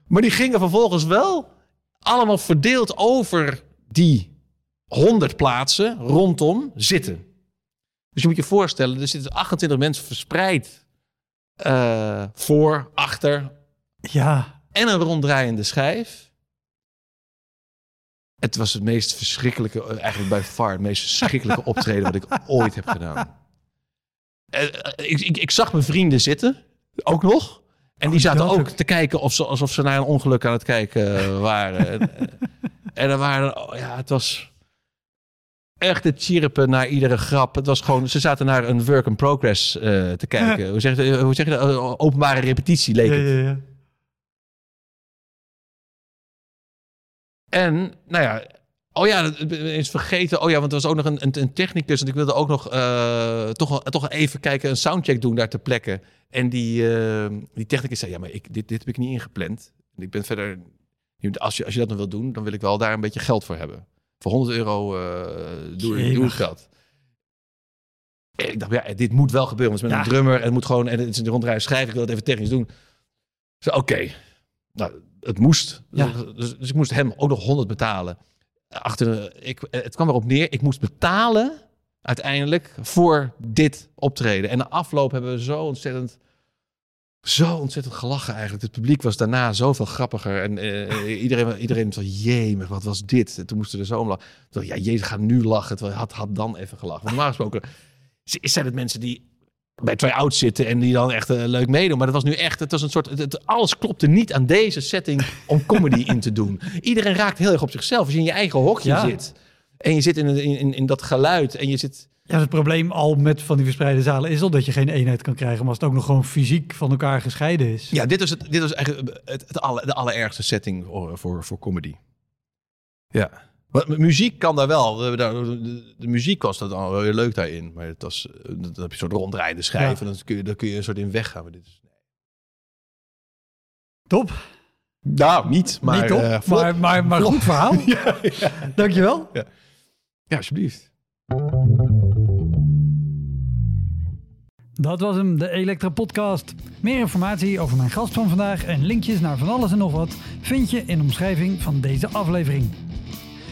Maar die gingen vervolgens wel allemaal verdeeld over die 100 plaatsen rondom zitten. Dus je moet je voorstellen, er zitten 28 mensen verspreid eh, voor, achter Ja, en een ronddraaiende schijf. Het was het meest verschrikkelijke, eh, eigenlijk bij far, het meest verschrikkelijke <laughs> optreden wat ik ooit heb gedaan. Eh, ik, ik, ik zag mijn vrienden zitten, ook nog. En die Oh, zaten ook te kijken of ze, alsof ze naar een ongeluk aan het kijken eh, <laughs> waren. en, en er waren, oh ja, het was. echt het chirpen naar iedere grap. Het was gewoon, ze zaten naar een work in progress eh, te kijken. <laughs> Hoe zeg, je, hoe zeg je dat? Eh, Openbare repetitie leek Ja, het. ja, ja. En, nou ja, oh ja, dat is vergeten. Oh ja, want er was ook nog een, een, een technicus. En ik wilde ook nog eh, toch, toch even kijken, een soundcheck doen daar ter plekke. En die, eh, die technicus zei, ja, maar ik, dit, dit heb ik niet ingepland. Ik ben verder, als je, als je dat nog wil doen, dan wil ik wel daar een beetje geld voor hebben. Voor 100 euro eh doe, ik, doe ik dat. En ik dacht, ja, dit moet wel gebeuren. Want het is met Ja. een drummer en het moet gewoon, en het is een rondrijden schrijven. Ik wil het even technisch doen. Dus oké, nou, het moest. Ja. Dus, dus ik moest hem ook nog 100 betalen. Achter, ik, het kwam erop neer, ik moest betalen uiteindelijk voor dit optreden. En de afloop hebben we zo ontzettend, zo ontzettend gelachen eigenlijk. Het publiek was daarna zoveel grappiger. En eh, iedereen, iedereen van, jee, wat was dit? En toen moesten we er zo om lachen. Ja, jezus, ga nu lachen. Terwijl had, had dan even gelachen. Want normaal gesproken zijn het mensen die bij twee ouds zitten en die dan echt eh, leuk meedoen. Maar dat was nu echt, het was een soort, het, het- alles klopte niet aan deze setting om comedy in te doen. Iedereen raakt heel erg op zichzelf. Als je in je eigen hokje Ja. zit en je zit in, in, in, in dat geluid en je zit... Ja, het probleem al met van die verspreide zalen is al dat je geen eenheid kan krijgen. Maar als het ook nog gewoon fysiek van elkaar gescheiden is. Ja, dit was, het, dit was eigenlijk het, de allerergste setting voor, voor, voor comedy. Ja. Maar muziek kan daar wel. De, de, de- de muziek was dat al wel weer leuk daarin. Maar het was, eh, dan heb je een soort rondrijden schrijven. En dan kun, je, dan kun je een soort in weggaan. Maar dit is... Top. Nou, niet. Maar, Niet top, eh, maar, maar, maar goed verhaal. <laughs> Dankjewel. Ja, alsjeblieft. Dat was hem, de Elektra Podcast. Meer informatie over mijn gast van vandaag en linkjes naar van alles en nog wat vind je in de omschrijving van deze aflevering.